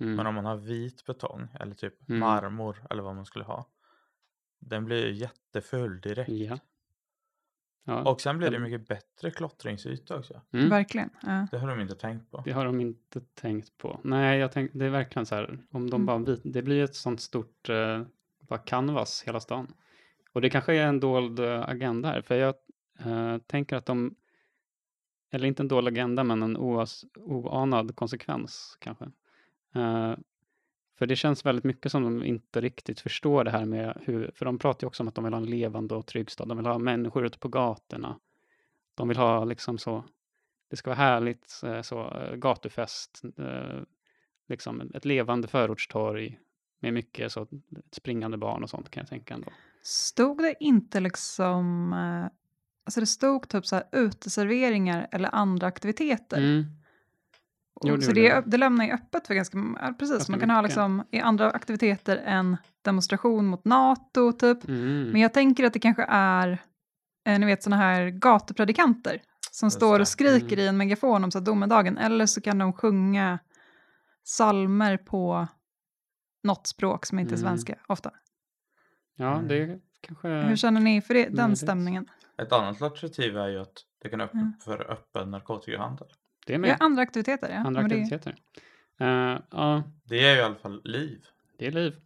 Mm. Men om man har vit betong eller typ Mm. marmor eller vad man skulle ha. Den blir ju jättefull direkt. Ja. ja. Och sen blir det mycket bättre klottringsyta också. Mm. Verkligen. Ja. Det har de inte tänkt på. Det har de inte tänkt på. Nej, jag tänk, det är verkligen så här, om de Mm. bara vit, det blir ett sånt stort eh, bara canvas hela stan. Och det kanske är en dold eh, agenda här, för jag eh, tänker att de, eller inte en dold agenda, men en oas, oanad konsekvens kanske. Eh, för det känns väldigt mycket som de inte riktigt förstår det här med hur, för de pratar ju också om att de vill ha en levande och trygg stad, de vill ha människor ute på gatorna. De vill ha liksom så, det ska vara härligt, eh, så, eh, gatufest, liksom ett levande förortstorg med mycket så, springande barn och sånt kan jag tänka ändå. Stod det inte liksom... eh, Alltså det stod typ så här uteserveringar eller andra aktiviteter. Mm. Jo, det så det, det. lämnar ju öppet för ganska... Precis, Ganska man kan ha mycket. liksom i andra aktiviteter än demonstration mot NATO typ. Mm. Men jag tänker att det kanske är, eh, ni vet sådana här gatupredikanter som Just står och skriker Mm. i en megafon om så domedagen. Eller så kan de sjunga salmer på något språk som inte är Mm. svenska ofta. Ja, det kanske... Hur känner ni för det, den möjligt. stämningen? Ett annat alternativ är ju att det kan öppna Mm. för öppen narkotikahandel. det är Ja, med andra aktiviteter. Ja. andra men det- aktiviteter. Eh, ja, Det är ju i alla fall liv. det är liv.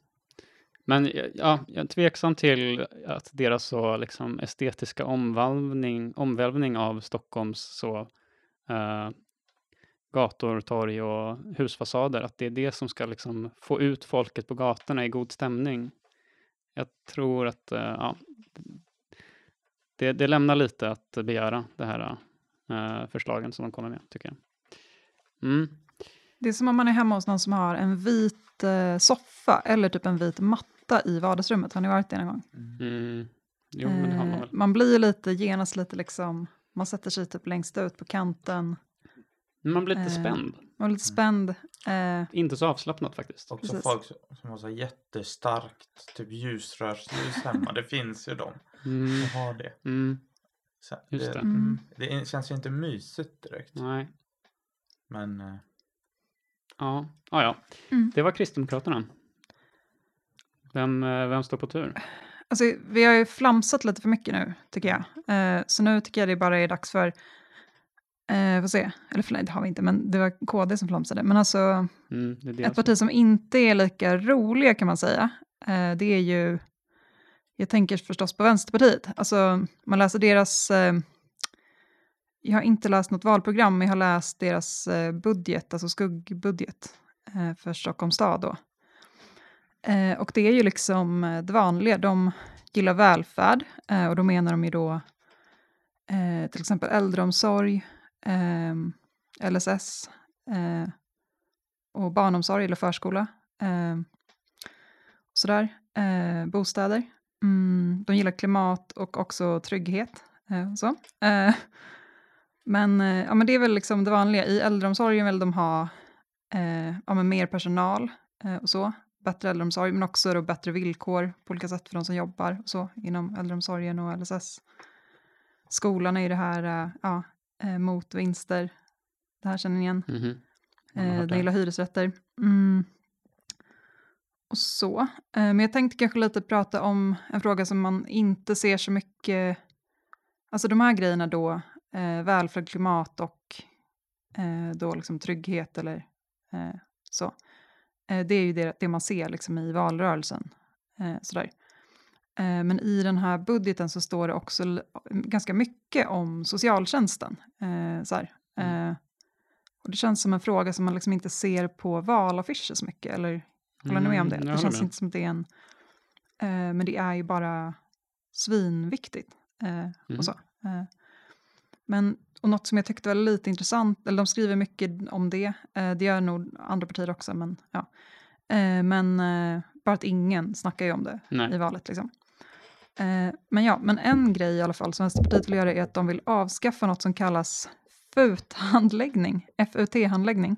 Men ja, jag är tveksam till att deras så liksom estetiska omvälvning, omvälvning av Stockholms så eh, gator, torg och husfasader, att det är det som ska liksom få ut folket på gatorna i god stämning. Jag tror att eh, ja, det, det lämnar lite att begära det här eh, förslagen som de kommer med, tycker jag. Mm. Det är som om man är hemma hos någon som har en vit eh, soffa eller typ en vit matta i vardagsrummet. Har ni varit det någon gång? Mm. Jo, har man väl. man blir lite genast lite liksom, man sätter sig typ längst ut på kanten. Man blir lite eh, spänd. Man blir lite spänd. Eh, Inte så avslappnat faktiskt. Också Precis. folk som- har så jättestarkt typ ljusrörsljus hemma. Det finns ju de Mm. som har det. Mm. Så Just det, det. Mm. det känns ju inte mysigt direkt. Nej. Men eh, Ja, ah, ja. Mm. Det var Kristdemokraterna. Vem, eh, vem står på tur? alltså, vi har ju flamsat lite för mycket nu, tycker jag. Eh, så nu tycker jag det bara är dags för, eh, får se, eller för, nej, det har vi inte, men det var KD som flamsade. Men alltså, Mm, det är ett parti som inte är lika roliga kan man säga, eh, det är ju, jag tänker förstås på Vänsterpartiet. Alltså, man läser deras, eh, jag har inte läst något valprogram, men jag har läst deras eh, budget, alltså skuggbudget eh, för Stockholms stad då. Eh, och det är ju liksom eh, det vanliga, de gillar välfärd och då menar de ju då till exempel äldreomsorg, eh, LSS, eh, och barnomsorg eller förskola. Eh, sådär. Eh, bostäder. Mm, de gillar klimat och också trygghet. Eh, så. Eh, men, eh, ja, men det är väl liksom det vanliga. I äldreomsorgen vill de ha eh, ja, men mer personal eh, och så. Bättre äldreomsorg, men också då bättre villkor på olika sätt för de som jobbar och så inom äldreomsorgen och LSS. Skolan är ju det här, eh, ja, eh, mot vinster. Det här känner ni igen. Jag har Eh, den gillar hyresrätter. Mm. Och så. Eh, men jag tänkte kanske lite prata om en fråga som man inte ser så mycket. Alltså de här grejerna då. eh, välfärd, klimat och eh, då liksom trygghet eller eh, så. Eh, det är ju det, det man ser liksom i valrörelsen. Sådär. Eh, men i den här budgeten så står det också ganska mycket om socialtjänsten. Eh, så här. Mm. Eh, och det känns som en fråga som man liksom inte ser på valaffischer så mycket. Eller håller ni med om det? Mm, det håller känns med. inte som det är en... Men det är ju bara svinviktigt. Eh, Mm. och så. Men, och något som jag tyckte var lite intressant, eller de skriver mycket om det, det gör nog andra partier också, men ja. Men bara att ingen snackar ju om det i Nej. valet. Liksom. Eh, men ja, men en grej i alla fall som Vänsterpartiet vill göra är att de vill avskaffa något som kallas FUT-handläggning, FUT-handläggning.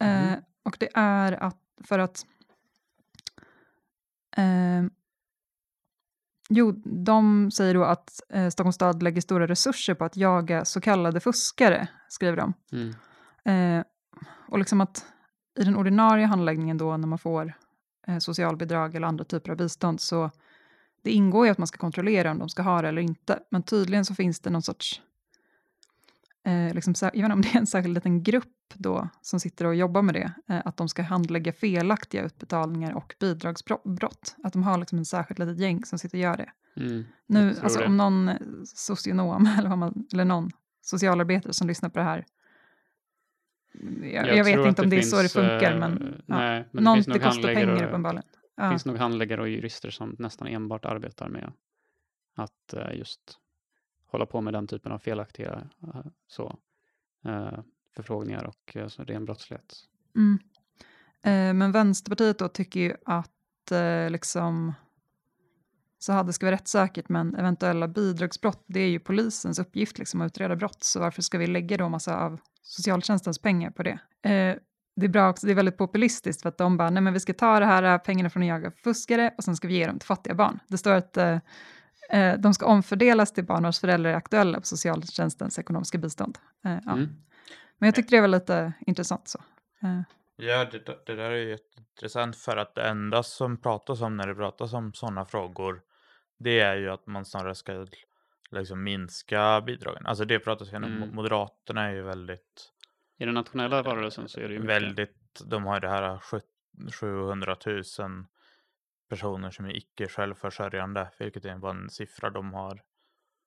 Eh, Mhm. och det är att för att eh, Jo, de säger då att eh, Stockholms stad lägger stora resurser på att jaga så kallade fuskare, skriver de. Mm. Eh, och liksom att i den ordinarie handläggningen då när man får eh, socialbidrag eller andra typer av bistånd så det ingår ju att man ska kontrollera om de ska ha det eller inte. Men tydligen så finns det någon sorts, eh, liksom, jag vet inte om det är en särskild liten grupp då som sitter och jobbar med det, eh, att de ska handlägga felaktiga utbetalningar och bidragsbrott. Att de har liksom en särskilt litet gäng som sitter och gör det. Mm. Nu, Jag alltså det. om någon eh, socionom (laughs) eller, vad man, eller någon socialarbetare som lyssnar på det här. Jag, jag, vet tror att inte om det är så det funkar, men, ja. nej, men någon, det, det kostar pengar uppenbarligen. Det Ja. finns nog handläggare och jurister som nästan enbart arbetar med att eh, just hålla på med den typen av felaktiga eh, så, eh, förfrågningar och så ren brottslighet. Mm. Men Vänsterpartiet då tycker ju att liksom så hade det ska vara rättssäkert, men eventuella bidragsbrott, det är ju polisens uppgift liksom, att utreda brott, så varför ska vi lägga då massa av socialtjänstens pengar på det? Eh, det är bra också, det är väldigt populistiskt för att de bara, nej men vi ska ta det här eh, pengarna från att jaga fuskare och sen ska vi ge dem till fattiga barn. Det står att eh, de ska omfördelas till barn vars föräldrar är aktuella på socialtjänstens ekonomiska bistånd. Eh, ja. Mm. Men jag tyckte det var lite intressant så. Eh, Ja, det, där- det där är ju jätteintressant för att det enda som pratas om när det pratas om sådana frågor det är ju att man snarare ska liksom minska bidragen. Alltså det pratas ju om. Mm. Moderaterna är ju väldigt, I den nationella valrörelsen så är det ju mycket, väldigt, de har ju det här sjut- 700 000 personer som är icke självförsörjande, vilket är bara en siffra de har.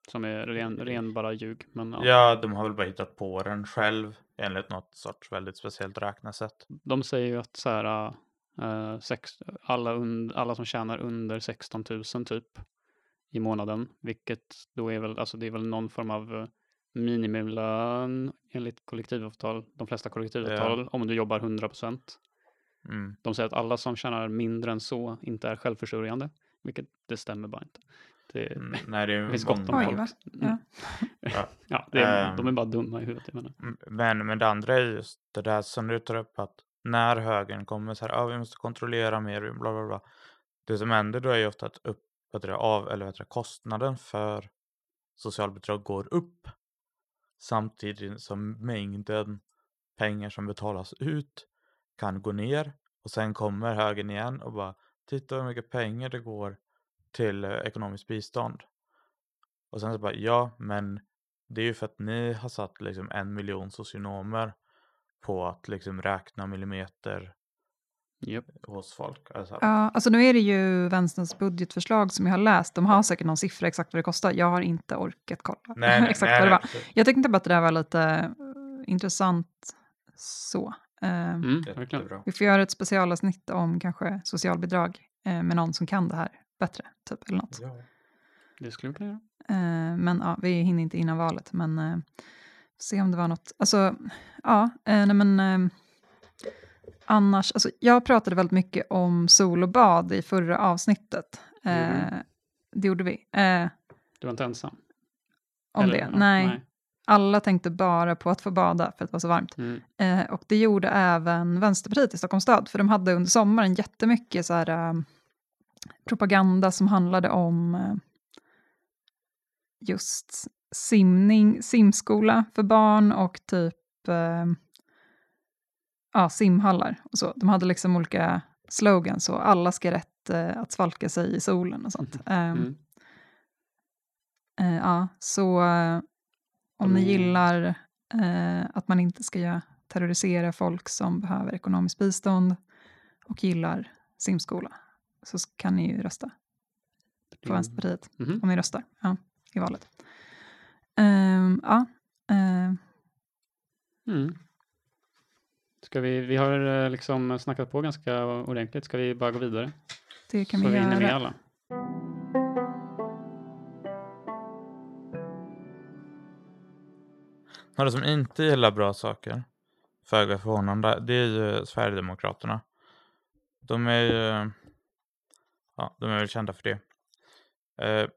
som är ren, ren bara ljug. Men ja, Ja, de har väl bara hittat på den själv enligt något sorts väldigt speciellt räknesätt. de säger ju att så här, eh, sex, alla, und, alla som tjänar under 16 000 typ i månaden, vilket då är väl, alltså det är väl någon form av eh, minimilön enligt kollektivavtal, de flesta kollektivavtal, om du jobbar 100 procent. Mm. De säger att alla som tjänar mindre än så inte är självförsörjande, vilket det stämmer bara inte. Det, Mm, (laughs) Nej, det är det finns gott om Oj, folk. va? Mm. (laughs) Ja. ja, det är, Ehm. de är bara dumma i huvudet. Jag menar. Mm, Men, men det andra är just det där som du tar upp att när högern kommer så här, ah, vi måste kontrollera mer, bla bla bla. Det som händer då är ju ofta att upp, vad det, av, eller vad det, kostnaden för socialbidrag går upp samtidigt som mängden pengar som betalas ut kan gå ner och sen kommer högern igen och bara titta hur mycket pengar det går till eh, ekonomiskt bistånd. Och sen så bara ja, men det är ju för att ni har satt liksom en miljon socionomer på att liksom räkna millimeter Japp. hos folk. Alltså, Ja, alltså nu är det ju vänsterns budgetförslag som jag har läst. De har säkert någon siffra exakt vad det kostar. Jag har inte orkat kolla nej, nej, (laughs) exakt nej, vad det var. precis. Jag tyckte bara att det där var lite eh, intressant så. Eh, Mm. Vi får göra ett specialavsnitt om kanske socialbidrag eh, med någon som kan det här bättre, typ, eller något. Ja. Det skulle vi kunna göra. Eh, men ja, vi hinner inte innan valet, men eh, se om det var något. Alltså, ja, eh, nej men eh, annars, alltså, jag pratade väldigt mycket om sol och bad i förra avsnittet. Gjorde du? Eh, det gjorde vi. Eh, Du var inte ensam? om Eller, det. ja, Nej, alla tänkte bara på att få bada för att det var så varmt. Mm. Eh, och det gjorde även Vänsterpartiet i Stockholms stad, för de hade under sommaren jättemycket så här, eh, propaganda som handlade om eh, just simning, simskola för barn och typ eh, ja, simhallar. Och så. De hade liksom olika slogans, så alla ska rätt eh, att svalka sig i solen och sånt. Eh, Mm. Eh, ja, så, eh, Om ni Mm. gillar eh, att man inte ska terrorisera folk som behöver ekonomiskt bistånd och gillar simskola så kan ni ju rösta på Vänsterpartiet Mhm. om ni röstar ja, i valet. Ehm, ja, Mm. Ska vi, vi har eh, liksom snackat på ganska ordentligt. Ska vi bara gå vidare? det kan Så vi vi hinner med göra. alla. Några som inte gillar bra saker, föga förvånande, det är ju Sverigedemokraterna. De är ju, ja, de är väl kända för det. Eh,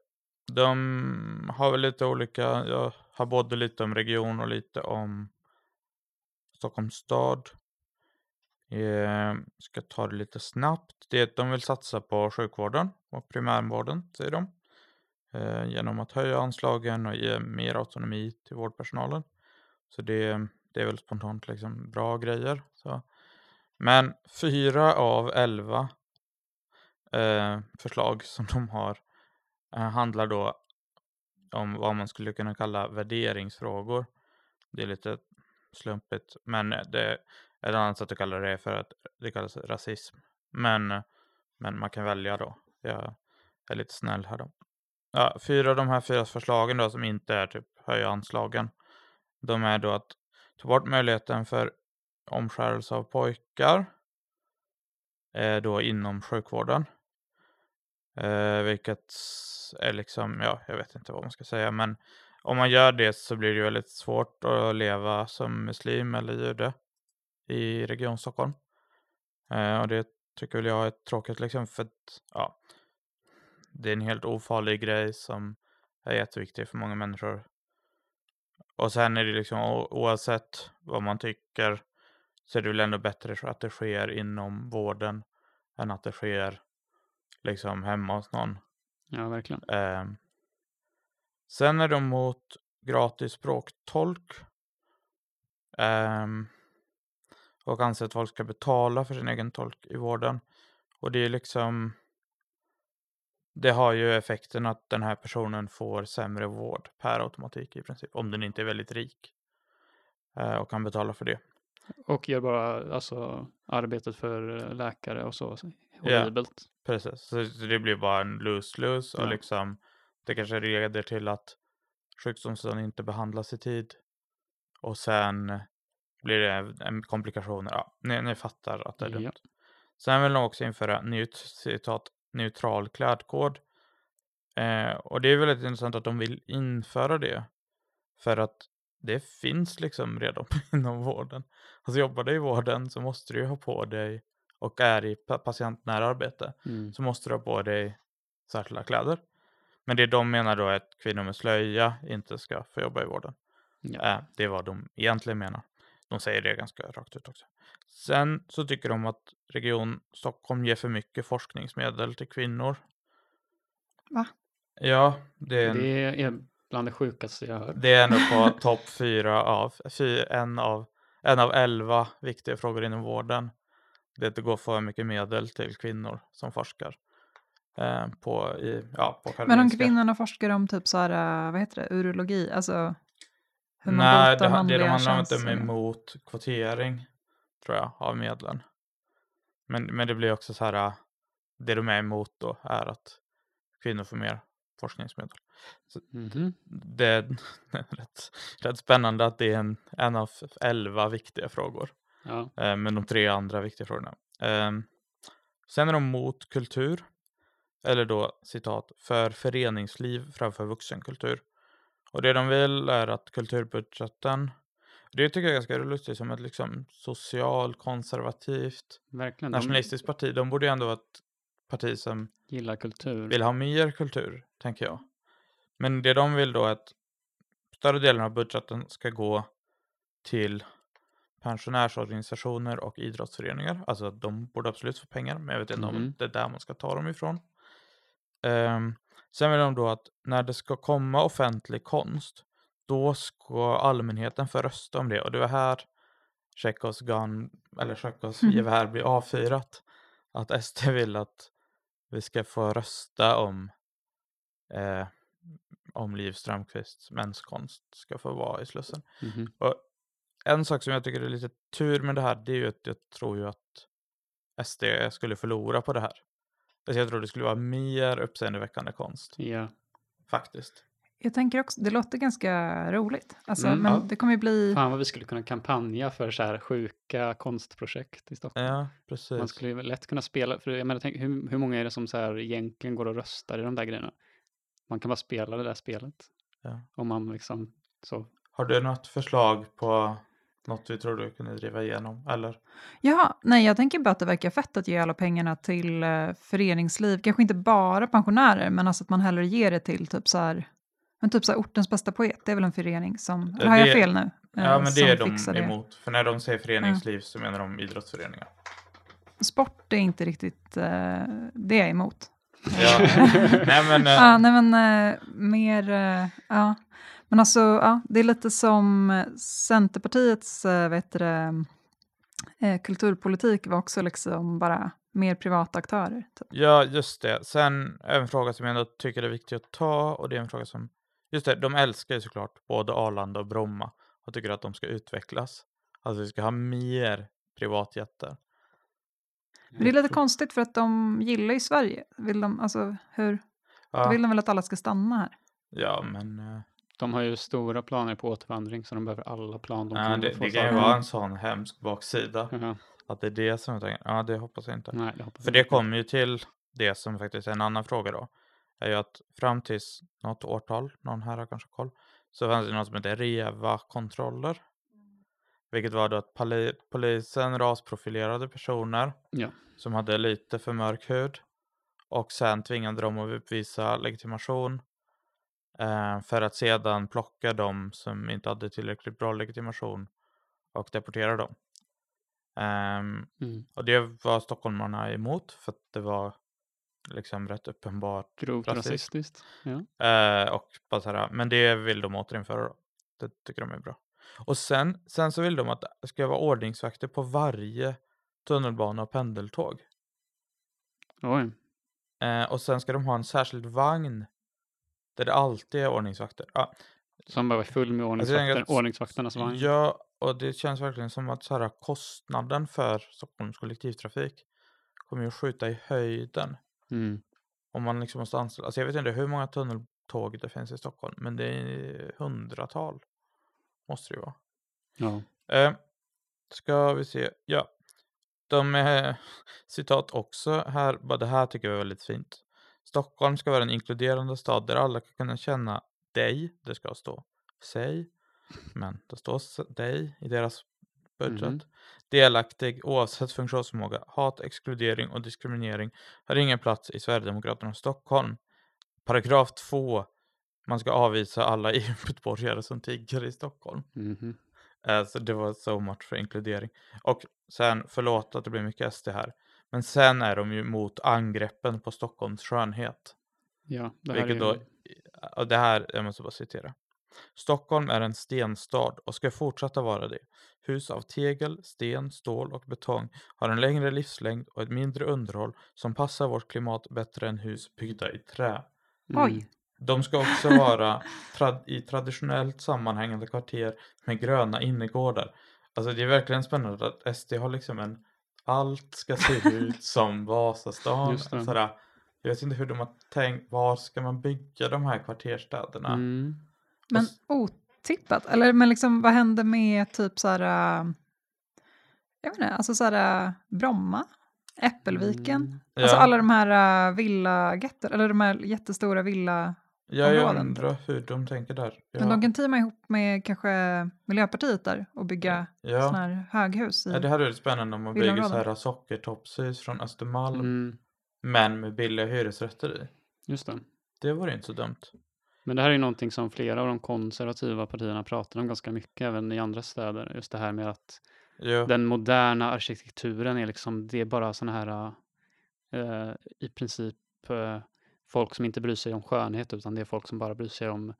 de har väl lite olika, jag har både lite om region och lite om Stockholms stad. Eh, ska ta det lite snabbt. Det är att de vill satsa på sjukvården och primärvården, säger de. Eh, genom att höja anslagen och ge mer autonomi till vårdpersonalen. Så det, det är väl spontant liksom bra grejer. Så. Men fyra av elva eh, förslag som de har eh, handlar då om vad man skulle kunna kalla värderingsfrågor. Det är lite slumpigt, men eh, det är ett annat sätt att kalla det för att det kallas rasism. Men, men man kan välja då. Jag är lite snäll här då. Ja, fyra av de här fyra förslagen då som inte är typ höja anslagen. De är då att ta bort möjligheten för omskärelse av pojkar. Eh, då inom sjukvården. Eh, vilket är liksom, ja, jag vet inte vad man ska säga, men om man gör det så blir det väldigt svårt att leva som muslim eller jude i Region Stockholm. Eh, och det tycker väl jag är tråkigt liksom för att, ja, det är en helt ofarlig grej som är jätteviktig för många människor. Och sen är det liksom oavsett vad man tycker så är det väl ändå bättre att det sker inom vården än att det sker liksom hemma hos någon. Ja, verkligen. Ehm, sen är de mot gratis språktolk. Ehm, och anser att folk ska betala för sin egen tolk i vården. Och det är liksom... Det har ju effekten att den här personen får sämre vård per automatik i princip. Om den inte är väldigt rik. eh, och kan betala för det. Och gör bara alltså, arbetet för eh, läkare och så Ja. horribelt. Precis, så det blir bara en lose-lose och Ja. liksom det kanske leder till att sjukdomstillstånd inte behandlas i tid och sen blir det en komplikationer. Ja, ni, ni fattar att det är Ja. dumt. Sen vill de också införa nytt citat neutral klädkod. Eh, och det är väldigt intressant att de vill införa det för att det finns liksom redan (laughs) inom vården. Alltså jobbar du i vården så måste du ju ha på dig och är i pa- patientnära arbete Mm. så måste du ha på dig särskilda kläder. Men det de menar då är att kvinnor med slöja inte ska få jobba i vården. Ja. Äh, det är vad de egentligen menar. De säger det ganska rakt ut också. Sen så tycker de att Region Stockholm ger för mycket forskningsmedel till kvinnor. Va? Ja, det är, en, Det är bland det sjukaste jag hört. det är ändå på (laughs) topp fyra av, fy, en av, en av elva viktiga frågor inom vården. Det är att det går för mycket medel till kvinnor som forskar. Eh, på, i, ja, på Men om kvinnorna forskar om typ så här, eh, vad heter det, urologi, alltså hur man Nej, det, det manliga de handlar om att de är emot kvotering, tror jag, av medlen. Men, men det blir också så här, äh, det de är emot då är att kvinnor får mer forskningsmedel. Mhm. Det är (laughs) rätt, rätt spännande att det är en, en av elva viktiga frågor. Ja. Eh, men de tre andra viktiga frågorna. Ehm, sen är de mot kultur. Eller då citat för föreningsliv framför vuxenkultur. Och det de vill är att kulturbudgeten. Det tycker jag är ganska lustigt som ett liksom socialkonservativt Verkligen. De nationalistiskt parti. De borde ju ändå vara ett parti som gillar kultur. vill ha mer kultur, tänker jag. Men det de vill då är att större delen av budgeten ska gå till pensionärsorganisationer och idrottsföreningar. Alltså de borde absolut få pengar, men jag vet inte om Mhm. det är där man ska ta dem ifrån. Ehm, sen vill de då att när det ska komma offentlig konst, då ska allmänheten få rösta om det. Och det var här Tjechovs gun, eller Tjechovs Mhm. gevär blir avfyrat. Att SD vill att vi ska få rösta om, eh, om Liv Strömquists menskonst ska få vara i Slussen. Mhm. Och en sak som jag tycker är lite tur med det här, det är ju att jag tror ju att SD skulle förlora på det här. Alltså jag tror det skulle vara mer uppseendeväckande konst, Ja. faktiskt. Jag tänker också, det låter ganska roligt. Alltså, Mm, men ja. det kommer ju bli... Fan vad vi skulle kunna kampanja för så här sjuka konstprojekt i Stockholm. Ja, precis. Man skulle ju lätt kunna spela, för jag menar, tänk, hur, hur många är det som så här egentligen går och röstar i de där grejerna? Man kan bara spela det där spelet. Ja. Om man liksom så. Har du något förslag på något du tror du kunde driva igenom? Eller? Ja, nej, jag tänker bara att det verkar fett att ge alla pengarna till eh, föreningsliv. Kanske inte bara pensionärer, men alltså att man hellre ger det till typ så här, men typ så här ortens bästa poet. Det är väl en förening som, eller har jag fel nu? Eh, Ja, men det är de fixar det. emot. För när de säger föreningsliv så menar de idrottsföreningar. Sport är inte riktigt, eh, det är jag emot. Ja. (laughs) Nej, men, eh, Ja, nej men eh, mer, eh, ja. Men alltså, ja, det är lite som eh, Centerpartiets eh, vet det, eh, kulturpolitik var också liksom bara mer privata aktörer. Typ. Ja, just det. Sen en fråga som jag ändå tycker är viktig att ta och det är en fråga som, just det, de älskar ju såklart både Arlanda och Bromma och tycker att de ska utvecklas. Alltså vi ska ha mer privatjetter. Men det är lite konstigt för att de gillar ju Sverige. Vill de, alltså, hur, då Ja, vill de väl att alla ska stanna här? ja men De har ju stora planer på återvandring så de behöver alla plan de ja, kan det, få det kan ju vara en sån hemsk baksida. Ja, Att det är det som jag tänker, ja det hoppas jag inte. nej, det hoppas För det kommer ju till det som faktiskt är en annan fråga då. Är ju att fram tills något årtal, någon här har kanske koll, så fanns det något som heter REVA-kontroller. Vilket var då att poli- polisen rasprofilerade personer Ja. som hade lite för mörk hud och sen tvingade dem att uppvisa legitimation för att sedan plocka dem som inte hade tillräckligt bra legitimation och deportera dem. Ehm, Mm. och det var stockholmarna emot för att det var liksom rätt uppenbart. Grovt Rasism. rasistiskt. Ja. Eh, och bara så här, men det vill de återinföra då. Det tycker de är bra. Och sen, sen så vill de att det ska vara ordningsvakter på varje tunnelbana och pendeltåg. Oj. Eh, och sen ska de ha en särskild vagn där det alltid är ordningsvakter. Ja, Som bara var full med Alltså, ordningsvakter. att- Ordningsvakternas vagn. Ja, och det känns verkligen som att så här, kostnaden för Stockholms kollektivtrafik kommer ju att skjuta i höjden. Mm. Om man liksom måste anställa, alltså jag vet inte hur många tunneltåg det finns i Stockholm, men det är hundratal. Måste det ju vara. Ja. Eh, ska vi se, ja. De är, (laughs) citat också här, bara det här tycker jag är väldigt fint. Stockholm ska vara en inkluderande stad där alla kan kunna känna dig, det ska stå sig, men det står dig i deras budget. Mhm. Delaktig oavsett funktionsförmåga, hat, exkludering och diskriminering har ingen plats i Sverigedemokraternas Stockholm. Paragraf 2. Man ska avvisa alla (laughs) EU-medborgare som tigger i Stockholm. Mhm. Eh, Så det var so much för inkludering. Och sen, förlåt att det blir mycket SD här, men sen är de ju mot angreppen på Stockholms skönhet. Ja, det här Vilket är då, det här, jag måste bara citera. Stockholm är en stenstad och ska fortsätta vara det. Hus av tegel, sten, stål och betong har en längre livslängd och ett mindre underhåll som passar vårt klimat bättre än hus byggda i trä. Mm. Oj. De ska också vara trad- i traditionellt sammanhängande kvarter med gröna innergårdar. Alltså det är verkligen spännande att SD har liksom en allt ska se ut som Vasastan. Just det. Sådär. Jag vet inte hur de har tänkt, var ska man bygga de här kvarterstäderna? Mm. Men otippat, eller men liksom vad hände med typ så här, äh, jag vet inte, alltså så här äh, Bromma, Äppelviken, Mm. alltså Ja. alla de här äh, villagetter, eller de här jättestora villa, jag områden, undrar hur de tänker där. Ja, men de kan teama ihop med kanske Miljöpartiet där och bygga ja. sådana här höghus i. Ja, det här är spännande om man bygger så här sockertoppshus från Östermalm, Mm. men med billiga hyresrätter i. Just det. Det vore inte så dumt. Men det här är ju någonting som flera av de konservativa partierna pratar om ganska mycket, även i andra städer. Just det här med att Ja. den moderna arkitekturen är liksom, det är bara sådana här, eh, i princip eh, folk som inte bryr sig om skönhet, utan det är folk som bara bryr sig om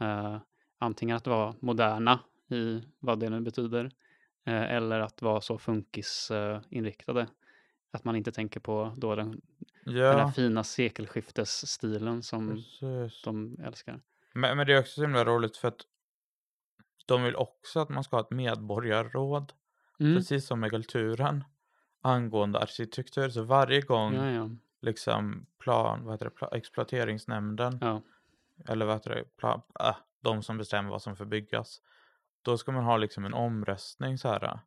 eh, antingen att vara moderna i vad det nu betyder, eh, eller att vara så funkisinriktade. Eh, att man inte tänker på då den, den här Ja, fina sekelskiftesstilen som precis. de älskar. Men, men det är också så himla roligt för att de vill också att man ska ha ett medborgarråd, Mm. precis som med kulturen, angående arkitektur. Så varje gång Ja, ja. Liksom plan, vad heter det, pla, exploateringsnämnden, Ja. eller vad heter det, pla, äh, de som bestämmer vad som får byggas, då ska man ha liksom en omröstning så här.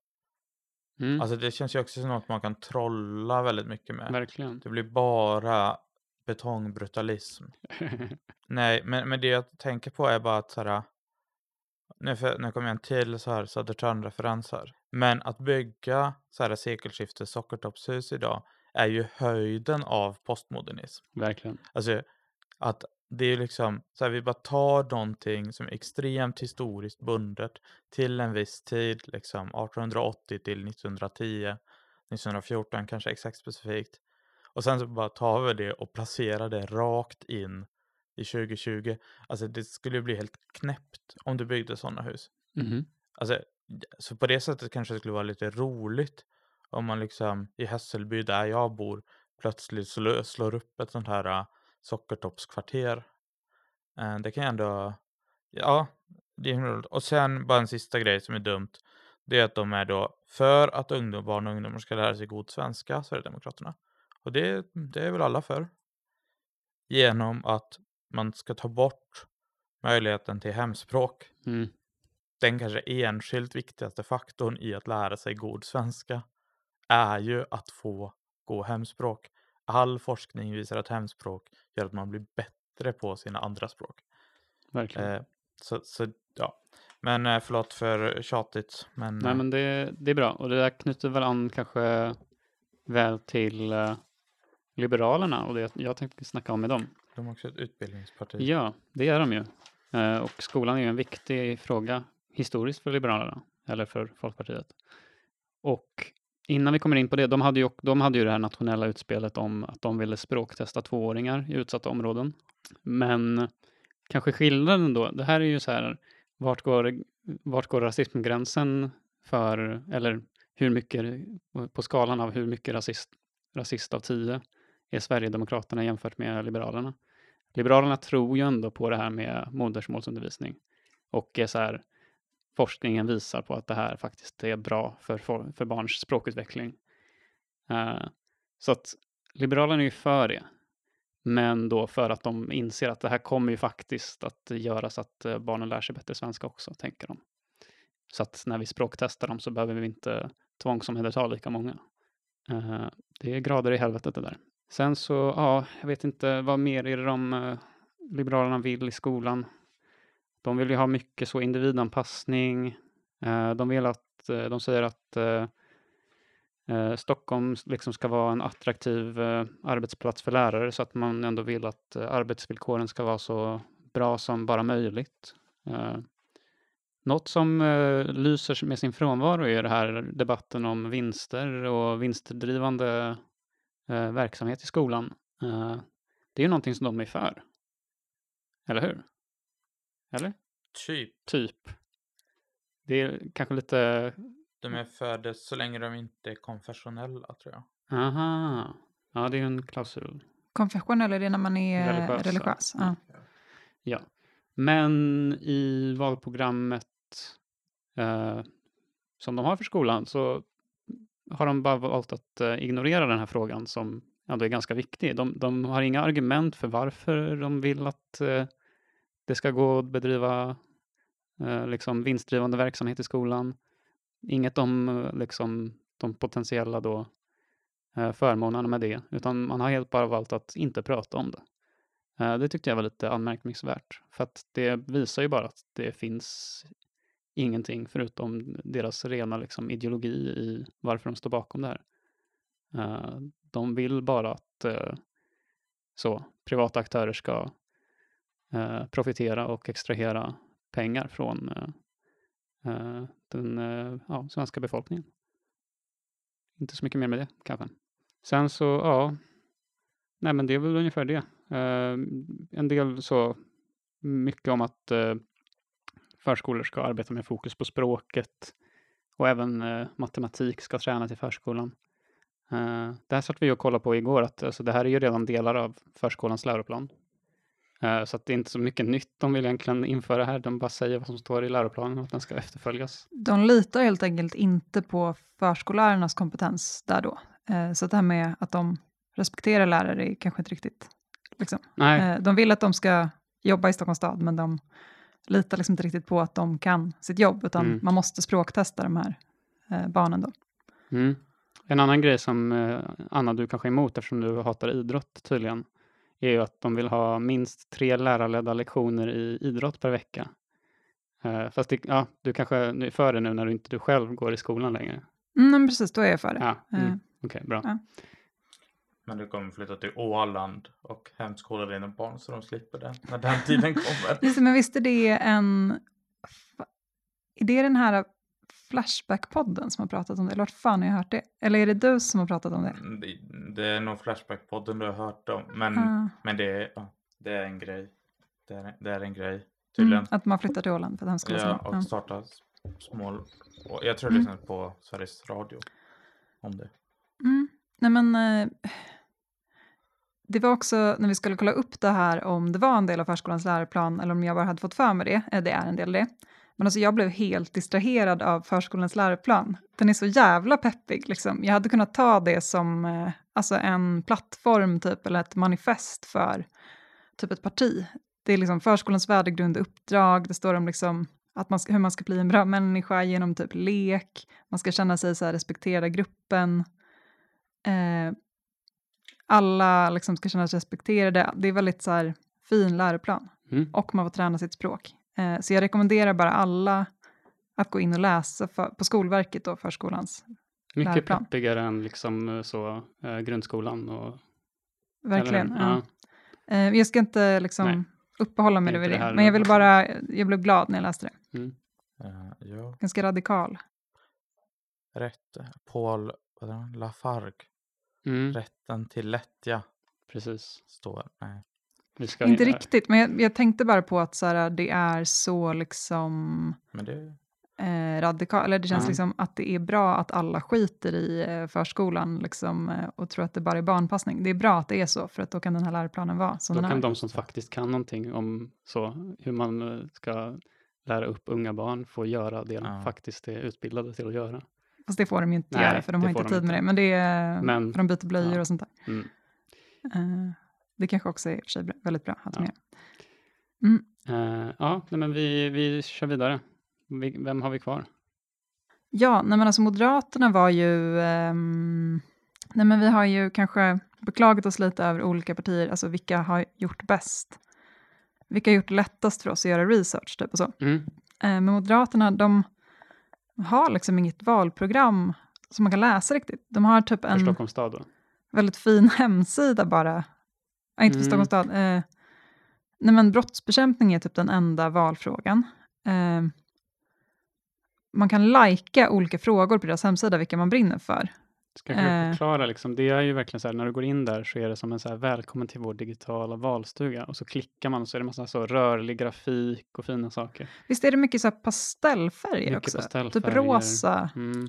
Mm. Alltså det känns ju också som något man kan trolla väldigt mycket med. Verkligen. Det blir bara betongbrutalism. (laughs) Nej, men, men det jag tänker på är bara att så här, nu, för, nu kommer jag en till så här Södertörn-referens här. Men att bygga så här sekelskiftes sockertoppshus idag är ju höjden av postmodernism. Verkligen. Alltså att det är liksom så här, vi bara tar någonting som är extremt historiskt bundet till en viss tid, liksom 1880 till 1910, 1914 kanske exakt specifikt. Och sen så bara tar vi det och placerar det rakt in i 2020. Alltså det skulle ju bli helt knäppt om du byggde sådana hus. Mhm. Alltså, så på det sättet kanske det skulle vara lite roligt om man liksom i Hässelby där jag bor plötsligt slår, slår upp ett sånt här uh, sockertoppskvarter. Eh, det kan jag ändå, ja, det är roligt. Och sen bara en sista grej som är dumt. Det är att de är då för att ungdom, barn och ungdomar ska lära sig god svenska, Sverigedemokraterna. Och det, det är väl alla för. Genom att man ska ta bort möjligheten till hemspråk Mm. den kanske enskilt viktigaste faktorn i att lära sig god svenska är ju att få gå hemspråk. All forskning visar att hemspråk gör att man blir bättre på sina andra språk. Verkligen. Eh, så, så ja, men eh, förlåt för tjatigt. Men, Nej, eh, men det, det är bra. Och det där knyter väl an kanske väl till eh, Liberalerna och det jag tänkte snacka om med dem. de är också ett utbildningsparti. Ja, det är de ju. Eh, och skolan är ju en viktig fråga historiskt för Liberalerna, eller för Folkpartiet. Och innan vi kommer in på det, de hade ju, de hade ju det här nationella utspelet om att de ville språktesta tvååringar i utsatta områden. Men kanske skillnaden då, det här är ju så här, vart går, vart går rasismgränsen för, eller hur mycket, på skalan av hur mycket rasist, rasist av tio är Sverigedemokraterna jämfört med Liberalerna? Liberalerna tror ju ändå på det här med modersmålsundervisning och är så här, forskningen visar på att det här faktiskt är bra för, for- för barns språkutveckling. Uh, så att Liberalerna är ju för det. Men då för att de inser att det här kommer ju faktiskt att göra så att eh, barnen lär sig bättre svenska också, tänker de. Så att när vi språktestar dem så behöver vi inte tvångsomhänderta lika många. Uh, det är grader i helvetet det där. Sen så, ja, jag vet inte vad mer är det de uh, Liberalerna vill i skolan. De vill ju ha mycket så individanpassning. Eh, de vill att, eh, de säger att eh, Stockholm liksom ska vara en attraktiv arbetsplats för lärare så att man ändå vill att arbetsvillkoren ska vara så bra som bara möjligt. Något som lyser med sin frånvaro är det här debatten om vinster och vinstdrivande verksamhet i skolan. Det är ju någonting som de är för. Eller hur? Eller? Typ. Typ. Det är kanske lite... De är för det så länge de inte är konfessionella tror jag. Aha. Ja, det är en klausul. Konfessionell är det när man är Religiös, religiös. ja. Ja. Ja. Men i valprogrammet eh, som de har för skolan så har de bara valt att eh, ignorera den här frågan som ändå är ganska viktig. De, de har inga argument för varför de vill att eh, det ska gå att bedriva eh, liksom vinstdrivande verksamhet i skolan. Inget om eh, liksom, de potentiella då, eh, förmånerna med det, utan man har helt bara valt att inte prata om det. Eh, Det tyckte jag var lite anmärkningsvärt, för att det visar ju bara att det finns ingenting förutom deras rena liksom, ideologi i varför de står bakom det här. Eh, de vill bara att eh, så, privata aktörer ska eh, profitera och extrahera pengar från eh, eh den eh, ja, svenska befolkningen. Inte så mycket mer med det kanske. Sen så, ja, nej men det är väl ungefär det. Eh, en del så mycket om att förskolor ska arbeta med fokus på språket och även matematik ska tränas i förskolan. Det här satt vi och kollade på igår, att alltså, det här är ju redan delar av förskolans läroplan. Eh, Så att det är inte så mycket nytt de vill egentligen införa här. De bara säger vad som står i läroplanen och att den ska efterföljas. De litar helt enkelt inte på förskollärarnas kompetens där då. Eh, Så det här med att de respekterar lärare är kanske inte riktigt... Liksom. Nej, Eh, De vill att de ska jobba i Stockholms stad, men de litar liksom inte riktigt på att de kan sitt jobb, utan Mm. man måste språktesta de här barnen då. Mm. En annan grej som Anna, du kanske är emot eftersom du hatar idrott tydligen, är ju att de vill ha minst tre lärarledda lektioner i idrott per vecka. Eh, fast det, ja, du kanske är för det nu när du inte du själv går i skolan längre. Mm, men precis, då är jag för det. Ja, Eh, mm. Okej, bra. ja. Men du kommer flytta till Åland och hemskola dina barn så de slipper det när den tiden kommer. (laughs) Just det, men visst är det en... Är det den här Flashback-podden som har pratat om det? Eller vart fan har jag hört det? Eller är det du som har pratat om det? Mm, Det, det är nog Flashback-podden du har hört om. Men, Ah. men det, är, ja, det är en grej. Det är, det är en grej tydligen. Mm, att man flyttar till Åland för att hemskola Ja, och barn. starta s- små... Och jag tror jag Mm. lyssnade på Sveriges Radio om det. Mm. Nej men, eh, det var också när vi skulle kolla upp det här om det var en del av förskolans läroplan eller om jag bara hade fått för mig det. Eh, Det är en del det. Men alltså jag blev helt distraherad av förskolans läroplan. Den är så jävla peppig. Liksom. Jag hade kunnat ta det som eh, alltså en plattform typ, eller ett manifest för typ ett parti. Det är liksom förskolans värdegrund och uppdrag. Det står om liksom att man ska, hur man ska bli en bra människa genom typ lek. Man ska känna sig så här, respekterad i gruppen. Eh, alla liksom ska känna sig respekterade. Det är väldigt så här, fin läroplan. Mm. Och man får träna sitt språk. Eh, så jag rekommenderar bara alla att gå in och läsa för, på Skolverket och förskolans. Mycket läroplan. peppigare än liksom eh, så, eh, grundskolan. Och, Verkligen. eller ja. Eh, jag ska inte Nej. liksom uppehålla mig vid det. det men jag vill bara, jag blev glad när jag läste det. Mm. Uh, ja, Ganska radikal. rätt. Paul heter han? Lafargue. Mm. Rätten till lättja Precis. står. Nej. Vi ska, Inte eh, riktigt, men jag, jag tänkte bara på att så här, det är så liksom Men det... eh, radikalt, eller det känns Ja. liksom att det är bra att alla skiter i eh, förskolan liksom, eh, och tror att det bara är barnpassning. Det är bra att det är så, för att då kan den här läroplanen vara som Då den kan är. de som faktiskt kan någonting om så, hur man eh, ska lära upp unga barn få göra det de Ja. faktiskt är utbildade till att göra. Fast det får de ju inte Nej, göra, för de har inte de tid med inte. det. Men det är, Men- för de byter blöjor ja. och sånt där. Mm. Eh, det kanske också är i och för sig väldigt bra att de Ja. gör. Eh, ja, nej, men vi, vi kör vidare. Vi, vem har vi kvar? Ja, nej men alltså Moderaterna var ju... ehm, nej men vi har ju kanske beklagat oss lite över olika partier, alltså vilka har gjort bäst. Vilka har gjort det lättast för oss att göra research, typ och så. Mm. Eh, men Moderaterna, de har liksom inget valprogram som man kan läsa riktigt. De har typ För en Stockholms stad då? väldigt fin (laughs) hemsida bara. Ja, inte för Mm. Stockholms stad. Eh, nej men brottsbekämpning är typ den enda valfrågan. Eh, man kan lajka olika frågor på deras hemsida, vilka man brinner för. Ska jag Eh. förklara, liksom, det är ju verkligen så här, när du går in där så är det som en så här, välkommen till vår digitala valstuga och så klickar man och så är det massa så rörlig grafik och fina saker. Visst är det mycket så här pastellfärger Mycket också? pastellfärger. Typ rosa. Mm,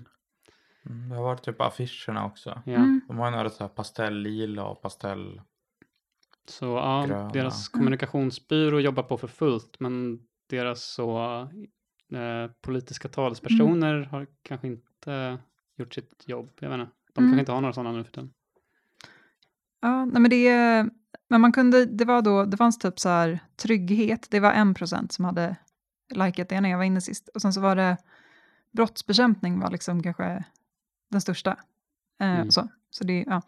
Mm, det har varit typ affischerna också. Mm. De har ju några så här pastellila och pastell... Så ja, Gröna. deras Mm. kommunikationsbyrå jobbar på för fullt, men deras så eh, politiska talespersoner Mm. har kanske inte gjort sitt jobb. Jag inte. De Mm. kanske inte har några sådana nu för tiden. Ja, nej men det, men man kunde, det var då, det fanns typ så här trygghet, det var en procent som hade likat det när jag var inne sist. Och sen så var det brottsbekämpning var liksom kanske den största. Eh, Mm. så, så det, ja.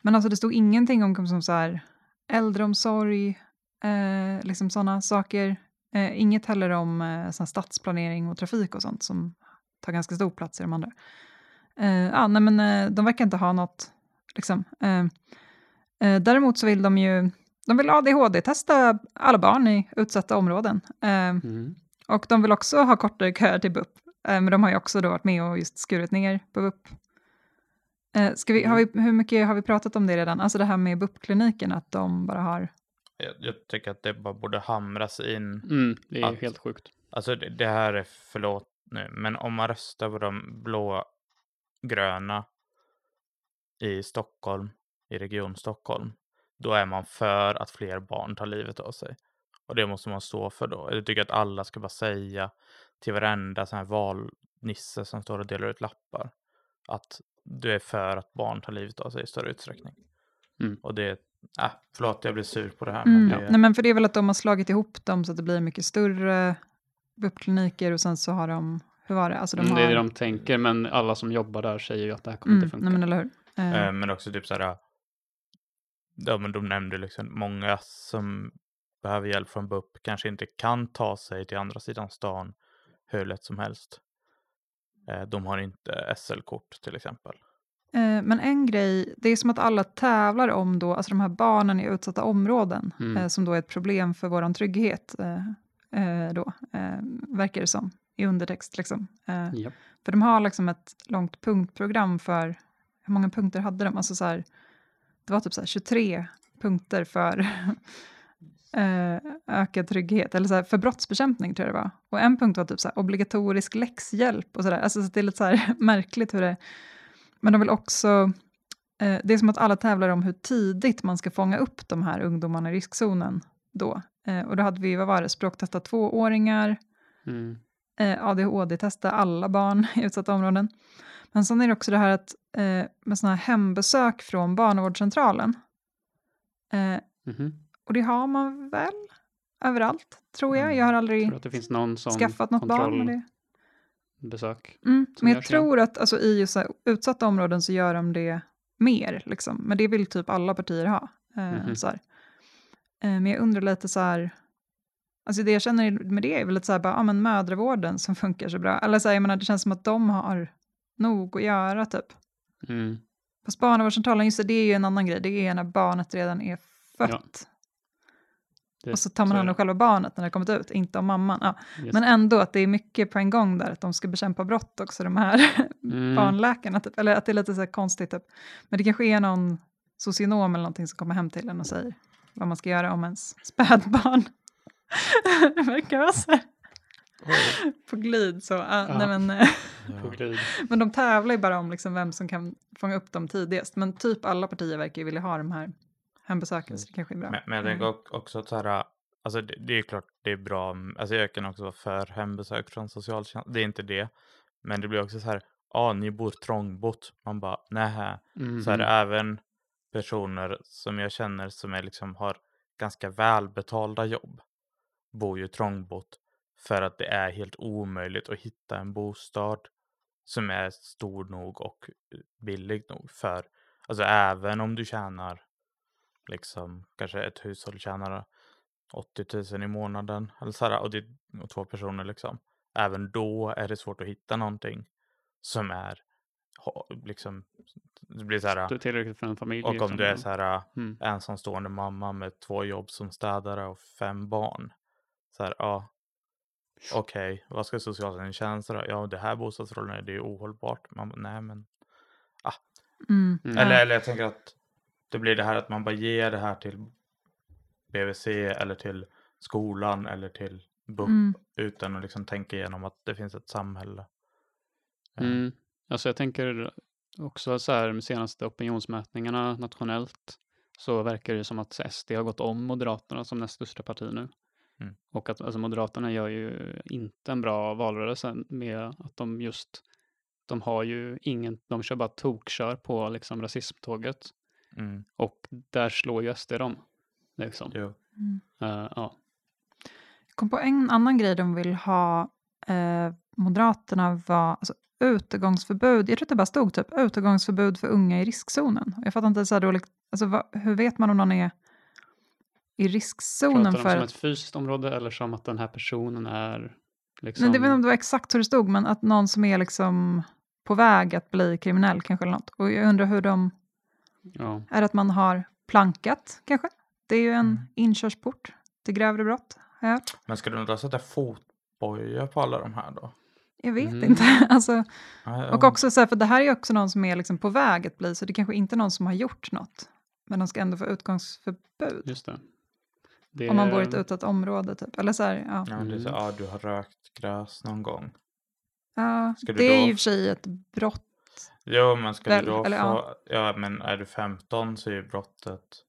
Men alltså det stod ingenting om som så här äldreomsorg, eh, liksom sådana saker. Eh, inget heller om eh, stadsplanering och trafik och sånt som tar ganska stor plats i de andra. Ja, nej men eh, de verkar inte ha något, liksom. Eh, Eh, däremot så vill de ju de vill ADHD-testa alla barn i utsatta områden. Eh, Mm. och de vill också ha kortare köer till BUP. Eh, men de har ju också då varit med och just skurit ner på BUP. Eh, ska vi, har vi, hur mycket har vi pratat om det redan? Alltså det här med BUP-kliniken, att de bara har... Jag, jag tycker att det bara borde hamras in. Mm, det är Att- helt sjukt. Alltså det, det här är förlåt nu, men om man röstar på de blå-gröna i Stockholm, i Region Stockholm, då är man för att fler barn tar livet av sig. Och det måste man stå för då. Jag tycker att alla ska bara säga till varenda sån här valnisse som står och delar ut lappar att du är för att barn tar livet av sig i större utsträckning. Mm. Och det, äh, förlåt jag blir sur på det här. Mm. Men det, Nej, men för det är väl att de har slagit ihop dem så att det blir mycket större BUP-kliniker och sen så har de, hur var det? Alltså de Mm, har, Det är det de tänker, men alla som jobbar där säger ju att det här kommer mm, inte funka. nej, men eller hur? Eh, Eh, men också typ så här. Ja, men de nämnde liksom många som behöver hjälp från BUP kanske inte kan ta sig till andra sidan stan hur lätt som helst. Eh, de har inte SL-kort till exempel. Eh, Men en grej, det är som att alla tävlar om då, alltså de här barnen i utsatta områden, Mm. eh, som då är ett problem för vår trygghet, då, eh, verkar det som, i undertext. Liksom. Eh, Ja. För de har liksom ett långt punktprogram för, hur många punkter hade de? Alltså så här, det var typ så här 23 punkter för (laughs) eh, ökad trygghet, eller så här, för brottsbekämpning tror jag det var. Och en punkt var typ så här, obligatorisk läxhjälp och sådär. Alltså så det är lite så här (laughs) märkligt hur det... Men de vill också... Eh, det är som att alla tävlar om hur tidigt man ska fånga upp de här ungdomarna i riskzonen då. Eh, och då hade vi, vad var det, språktesta tvååringar, Mm. eh, ADHD-testa alla barn (laughs) i utsatta områden. Men sen är det också det här att eh, med sådana här hembesök från barnavårdscentralen. Eh, Mhm. Och det har man väl överallt, tror jag. Mm. Jag har Jag aldrig tror att det finns någon skaffat något barn med det. kontrollbesök. Mm, men jag ja. tror att alltså, i just så utsatta områden så gör de det mer. Liksom. Men det vill typ alla partier ha. Eh, Mhm. så här. Eh, men jag undrar lite så här, alltså det jag känner med det är väl lite så här, bara, ja, men mödravården som funkar så bra. Eller så här, jag menar, det känns som att de har nog att göra typ. Mm. Fast barnavårdscentralen, just det, det är ju en annan grej. Det är när barnet redan är fött. Det- och så tar man hand om själva barnet när det har kommit ut, inte om mamman. Ja. Men ändå att det är mycket på en gång där, att de ska bekämpa brott också, de här (laughs) Mm. barnläkarna. Typ. Eller att det är lite så här konstigt. Typ. Men det kanske är någon socionom eller någonting som kommer hem till en och säger vad man ska göra om ens spädbarn. det (laughs) verkar vara så här på glid. Så, ja, Ja. nej, men, eh, På glid. men de tävlar ju bara om liksom vem som kan fånga upp dem tidigast. Men typ alla partier verkar ju vilja ha de här hembesöken, så det kanske är bra. Men, men jag tänker ock- också att så här, alltså det, det är klart det är bra, alltså jag kan också vara för hembesök från socialtjänst, det är inte det. Men det blir också så här, ja ah, ni bor trångbott, man bara nähä. Så är det Mhm. även personer som jag känner som är liksom har ganska välbetalda jobb bor ju trångbott för att det är helt omöjligt att hitta en bostad som är stor nog och eh, billig nog för, alltså även om du tjänar liksom kanske ett hushåll tjänar 80 000 i månaden eller så här, och, det, och två personer liksom. Även då är det svårt att hitta någonting som är liksom, det blir så här, Det är tillräckligt för en familj. och om liksom. du är så här Mm. ensamstående mamma med två jobb som städare och fem barn. Så här, ja. Okej, vad ska socialtjänsten då? Ja, det här bostadsförhållandet det är ju ohållbart. Man, nej, men. Mm. Mm. Eller, eller jag tänker att det blir det här att man bara ger det här till BVC eller till skolan eller till BUP Mm. utan att liksom tänka igenom att det finns ett samhälle. Eh, Mm. Alltså jag tänker också så här med senaste opinionsmätningarna nationellt så verkar det som att SD har gått om Moderaterna som näst största parti nu. Mm. Och att alltså, Moderaterna gör ju inte en bra valrörelse med att de just, de har ju ingen, de kör bara tokkör på liksom rasismtåget Mm, och där slår ju SD dem. Liksom. jo. Mm. Eh, ja. Jag kom på en annan grej de vill ha, eh, Moderaterna var alltså, utegångsförbud, jag tror att det bara stod typ utegångsförbud för unga i riskzonen. Jag fattar inte så här dåligt, alltså, vad, hur vet man om någon är i riskzonen Pratar de för som ett fysiskt område eller som att den här personen är liksom... Nej, det vet inte om det var exakt hur det stod, men att någon som är liksom på väg att bli kriminell kanske eller något. Och jag undrar hur de, ja. är att man har plankat kanske? Det är ju en Mm. inkörsport till grövre brott, hört. Men ska du då sätta fotboja på alla de här då? Jag vet Mm. inte. (laughs) Alltså, Och ja. också så här, för det här är ju också någon som är liksom på väg att bli, så det kanske inte är någon som har gjort något. Men de ska ändå få utgångsförbud. Just det. det Om man bor i ett utsatt område typ. Eller så här, ja. Ja, det är så, Mm. ja, du har rökt gräs någon gång. ja det är då- ju i och för sig ett brott. Jo, men ska Väl, du då eller få... ja. Ja. men är du 15 så är ju brottet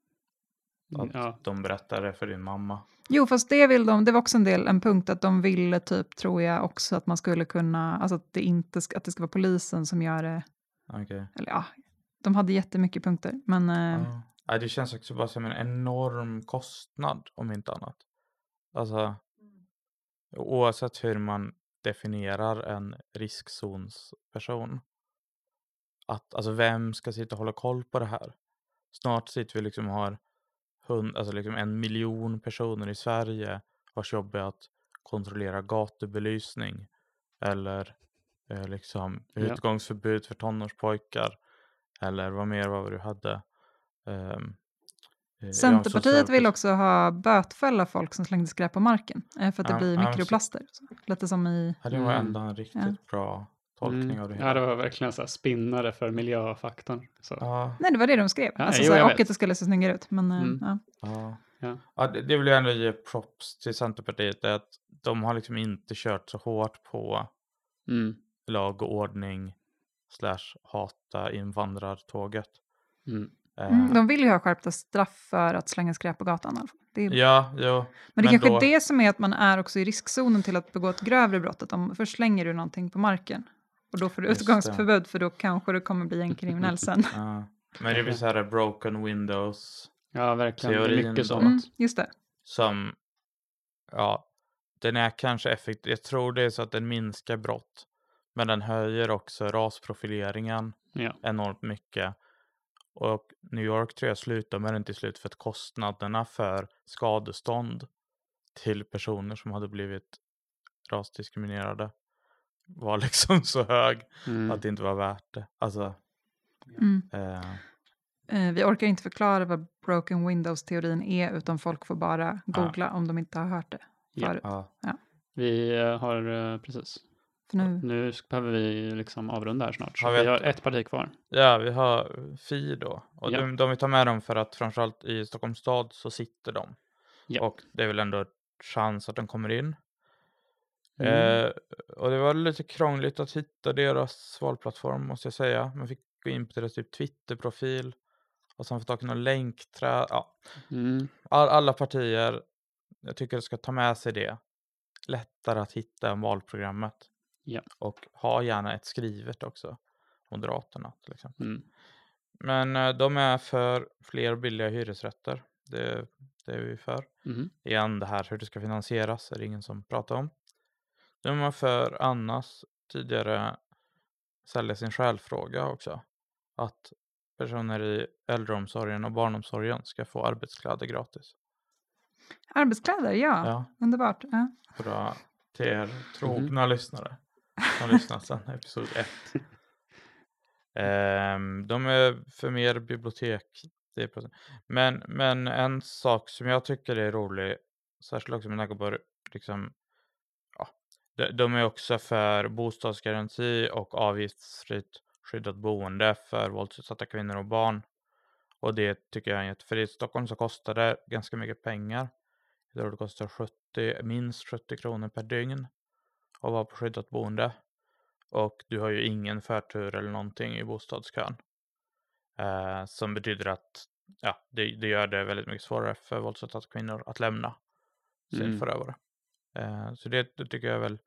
Att Ja, de berättar det för din mamma. Jo, fast det vill de, det var också en del, en punkt att de ville typ, tror jag också, att man skulle kunna, alltså att det inte ska, att det ska vara polisen som gör det, Okej. eller ja, de hade jättemycket punkter, men eh, Ja. Nej, det känns också bara som en enorm kostnad om inte annat. Alltså oavsett hur man definierar en riskzonsperson. Att, alltså vem ska sitta och hålla koll på det här? Snart sitter vi liksom och har hund, alltså liksom en miljon personer i Sverige vars jobb är att kontrollera gatubelysning eller eh, liksom Ja. utgångsförbud för tonårspojkar eller vad mer var det du hade? Ja, Centerpartiet vill också ha bötfälla folk som slängde skräp på marken, eh, för att det Ja, blir ja, mikroplaster. Så, lite som i, Ja, det var Mm. ändå en riktigt bra tolkning mm. av det ja, hela. det var verkligen så här spinnare för miljöfaktorn. Så. Ja, nej det var det de skrev, Ja, alltså, jo, så, här, jag och att det skulle se snyggare ut. Men, eh, Mm. ja. ja. Ja. Ja, det, det vill jag ändå ge props till Centerpartiet. är att de har liksom inte kört så hårt på Mm. lag och ordning slash hata invandrartåget. Mm. Eh, Mm, de vill ju ha skärpta straff för att slänga skräp på gatan. Det är, Ja, jo. men det men kanske då- är det som är att man är också i riskzonen till att begå ett grövre brott. Att om först slänger du någonting på marken och då får du Just det. utgångsförbud för då kanske du kommer bli en kriminell sen. (laughs) Ja. Men det blir så här broken windows Ja, verkligen. Det är Teorin mycket sånt. Mm, just det. som, ja, den är kanske effektiv. Jag tror det är så att den minskar brott. Men den höjer också rasprofileringen Ja. enormt mycket. Och New York tror jag slutar med den till slut för att kostnaderna för skadestånd till personer som hade blivit rasdiskriminerade var (laughs) liksom så hög Mm. att det inte var värt det. Alltså, Mm. eh, Eh, vi orkar inte förklara vad broken windows-teorin är utan folk får bara googla om de inte har hört det Ja. förut. ja. Vi eh, har eh, precis. För nu, Nu behöver vi liksom avrunda här snart. Har vi vi ett- har ett parti kvar. ja, vi har Fi då. Och Ja. de, de vill ta med dem för att framförallt i Stockholms stad så sitter de. Ja. Och det är väl ändå chans att de kommer in. Mm. Eh, och det var lite krångligt att hitta deras valplattform måste jag säga. Man fick gå in på deras typ Twitterprofil och sen få tag i någon länkträd. Ja, Mm. all, alla partier, jag tycker ska ta med sig det. Lättare att hitta än valprogrammet. Ja. Och ha gärna ett skrivet också. Moderaterna till exempel. Mm. Men eh, de är för fler billiga hyresrätter. Det, det är vi för. Mm. Igen det här hur det ska finansieras är det ingen som pratar om. De är för Annas tidigare sälja sin själfråga också. Att personer i äldreomsorgen och barnomsorgen ska få arbetskläder gratis. arbetskläder, ja. Ja, Underbart. Ja. bra till er trogna lyssnare som lyssnat sedan (laughs) episod 1. Ehm, de är för mer bibliotek. 10%. Men, men en sak som jag tycker är rolig, särskilt också med på liksom, de, är också för bostadsgaranti och avgiftsfritt skyddat boende för våldsutsatta kvinnor och barn. Och det tycker jag är jätte, för i Stockholm så kostar det ganska mycket pengar. Jag tror det kostar 70, minst 70 kronor per dygn att vara på skyddat boende. Och du har ju ingen förtur eller någonting i bostadskön. Eh, som betyder att ja, det, det gör det väldigt mycket svårare för våldsutsatta kvinnor att lämna sin Mm. förövare. Eh, så det, det tycker jag är väl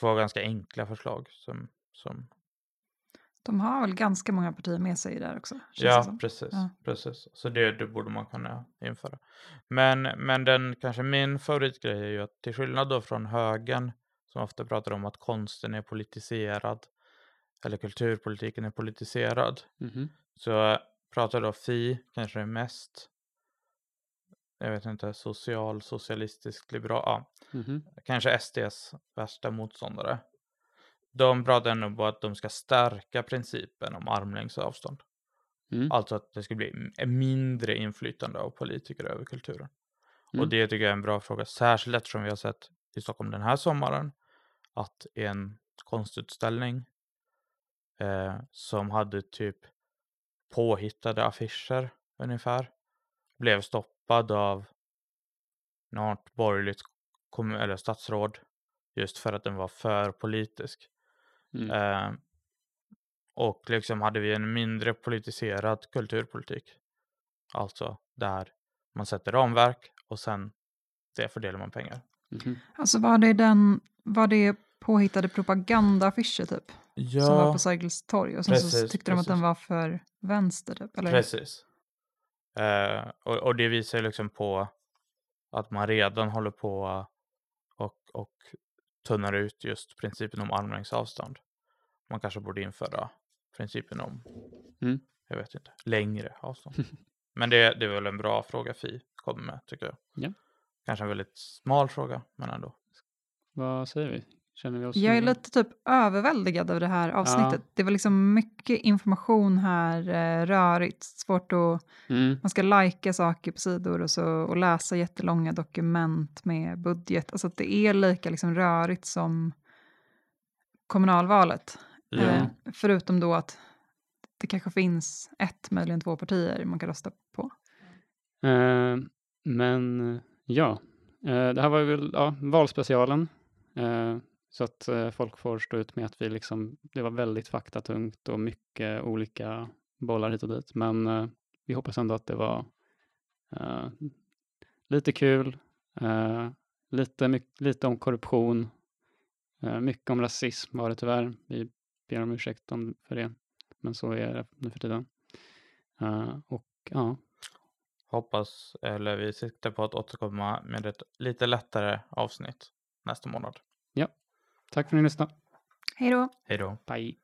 två ganska enkla förslag som, som De har väl ganska många partier med sig där också. Ja, precis. Ja. precis. Så det, det borde man kunna införa. Men, men den kanske min favoritgrej är ju att till skillnad då från högern som ofta pratar om att konsten är politiserad eller kulturpolitiken är politiserad Mhm. så pratar då Fi kanske mest jag vet inte, social, socialistisk, liberal, ja, Mhm. kanske SDs värsta motståndare. De pratar ändå på att de ska stärka principen om armlängds avstånd. Mm. Alltså att det ska bli mindre inflytande av politiker över kulturen. Mm. Och det tycker jag är en bra fråga, särskilt eftersom vi har sett i Stockholm den här sommaren att en konstutställning eh, som hade typ påhittade affischer ungefär blev stoppad av något borgerligt eller statsråd just för att den var för politisk. Mm. Eh, och liksom hade vi en mindre politiserad kulturpolitik. Alltså där Man sätter ramverk och sen det fördelar man pengar. Mhm. Alltså var det den, var det påhittade propagandaaffischer typ? Som var på Sergels torg och sen så precis, tyckte de att den precis. var för vänster typ? Eller? Precis. Eh, och, och det visar ju liksom på att man redan håller på och, och tunnar ut just principen om armlängds avstånd. Man kanske borde införa principen om, Mm. jag vet inte, längre avstånd. (laughs) Men det, det är väl en bra fråga Fi kommer med tycker jag. Ja. Kanske en väldigt smal fråga, men ändå. Vad säger vi? Känner vi oss Jag är lite typ överväldigad av det här avsnittet. Det var liksom mycket information här, eh, rörigt, svårt att... Mm. Man ska lajka saker på sidor och, så, och läsa jättelånga dokument med budget. Alltså att det är lika liksom rörigt som kommunalvalet. Ja. Eh, förutom då att det kanske finns ett, möjligen två partier man kan rösta på. Eh, men ja, eh, det här var väl ja, valspecialen. Så att eh, folk får stå ut med att vi liksom, det var väldigt faktatungt och mycket olika bollar hit och dit. Men eh, vi hoppas ändå att det var eh, lite kul, eh, lite, mycket, lite om korruption, eh, mycket om rasism var det tyvärr. Vi ber om ursäkt om, för det, men så är det nu för tiden. Och ja, Hoppas, eller vi siktar på att återkomma med ett lite lättare avsnitt nästa månad. Tack för att ni lyssnade. Hej då! Hej då. Bye.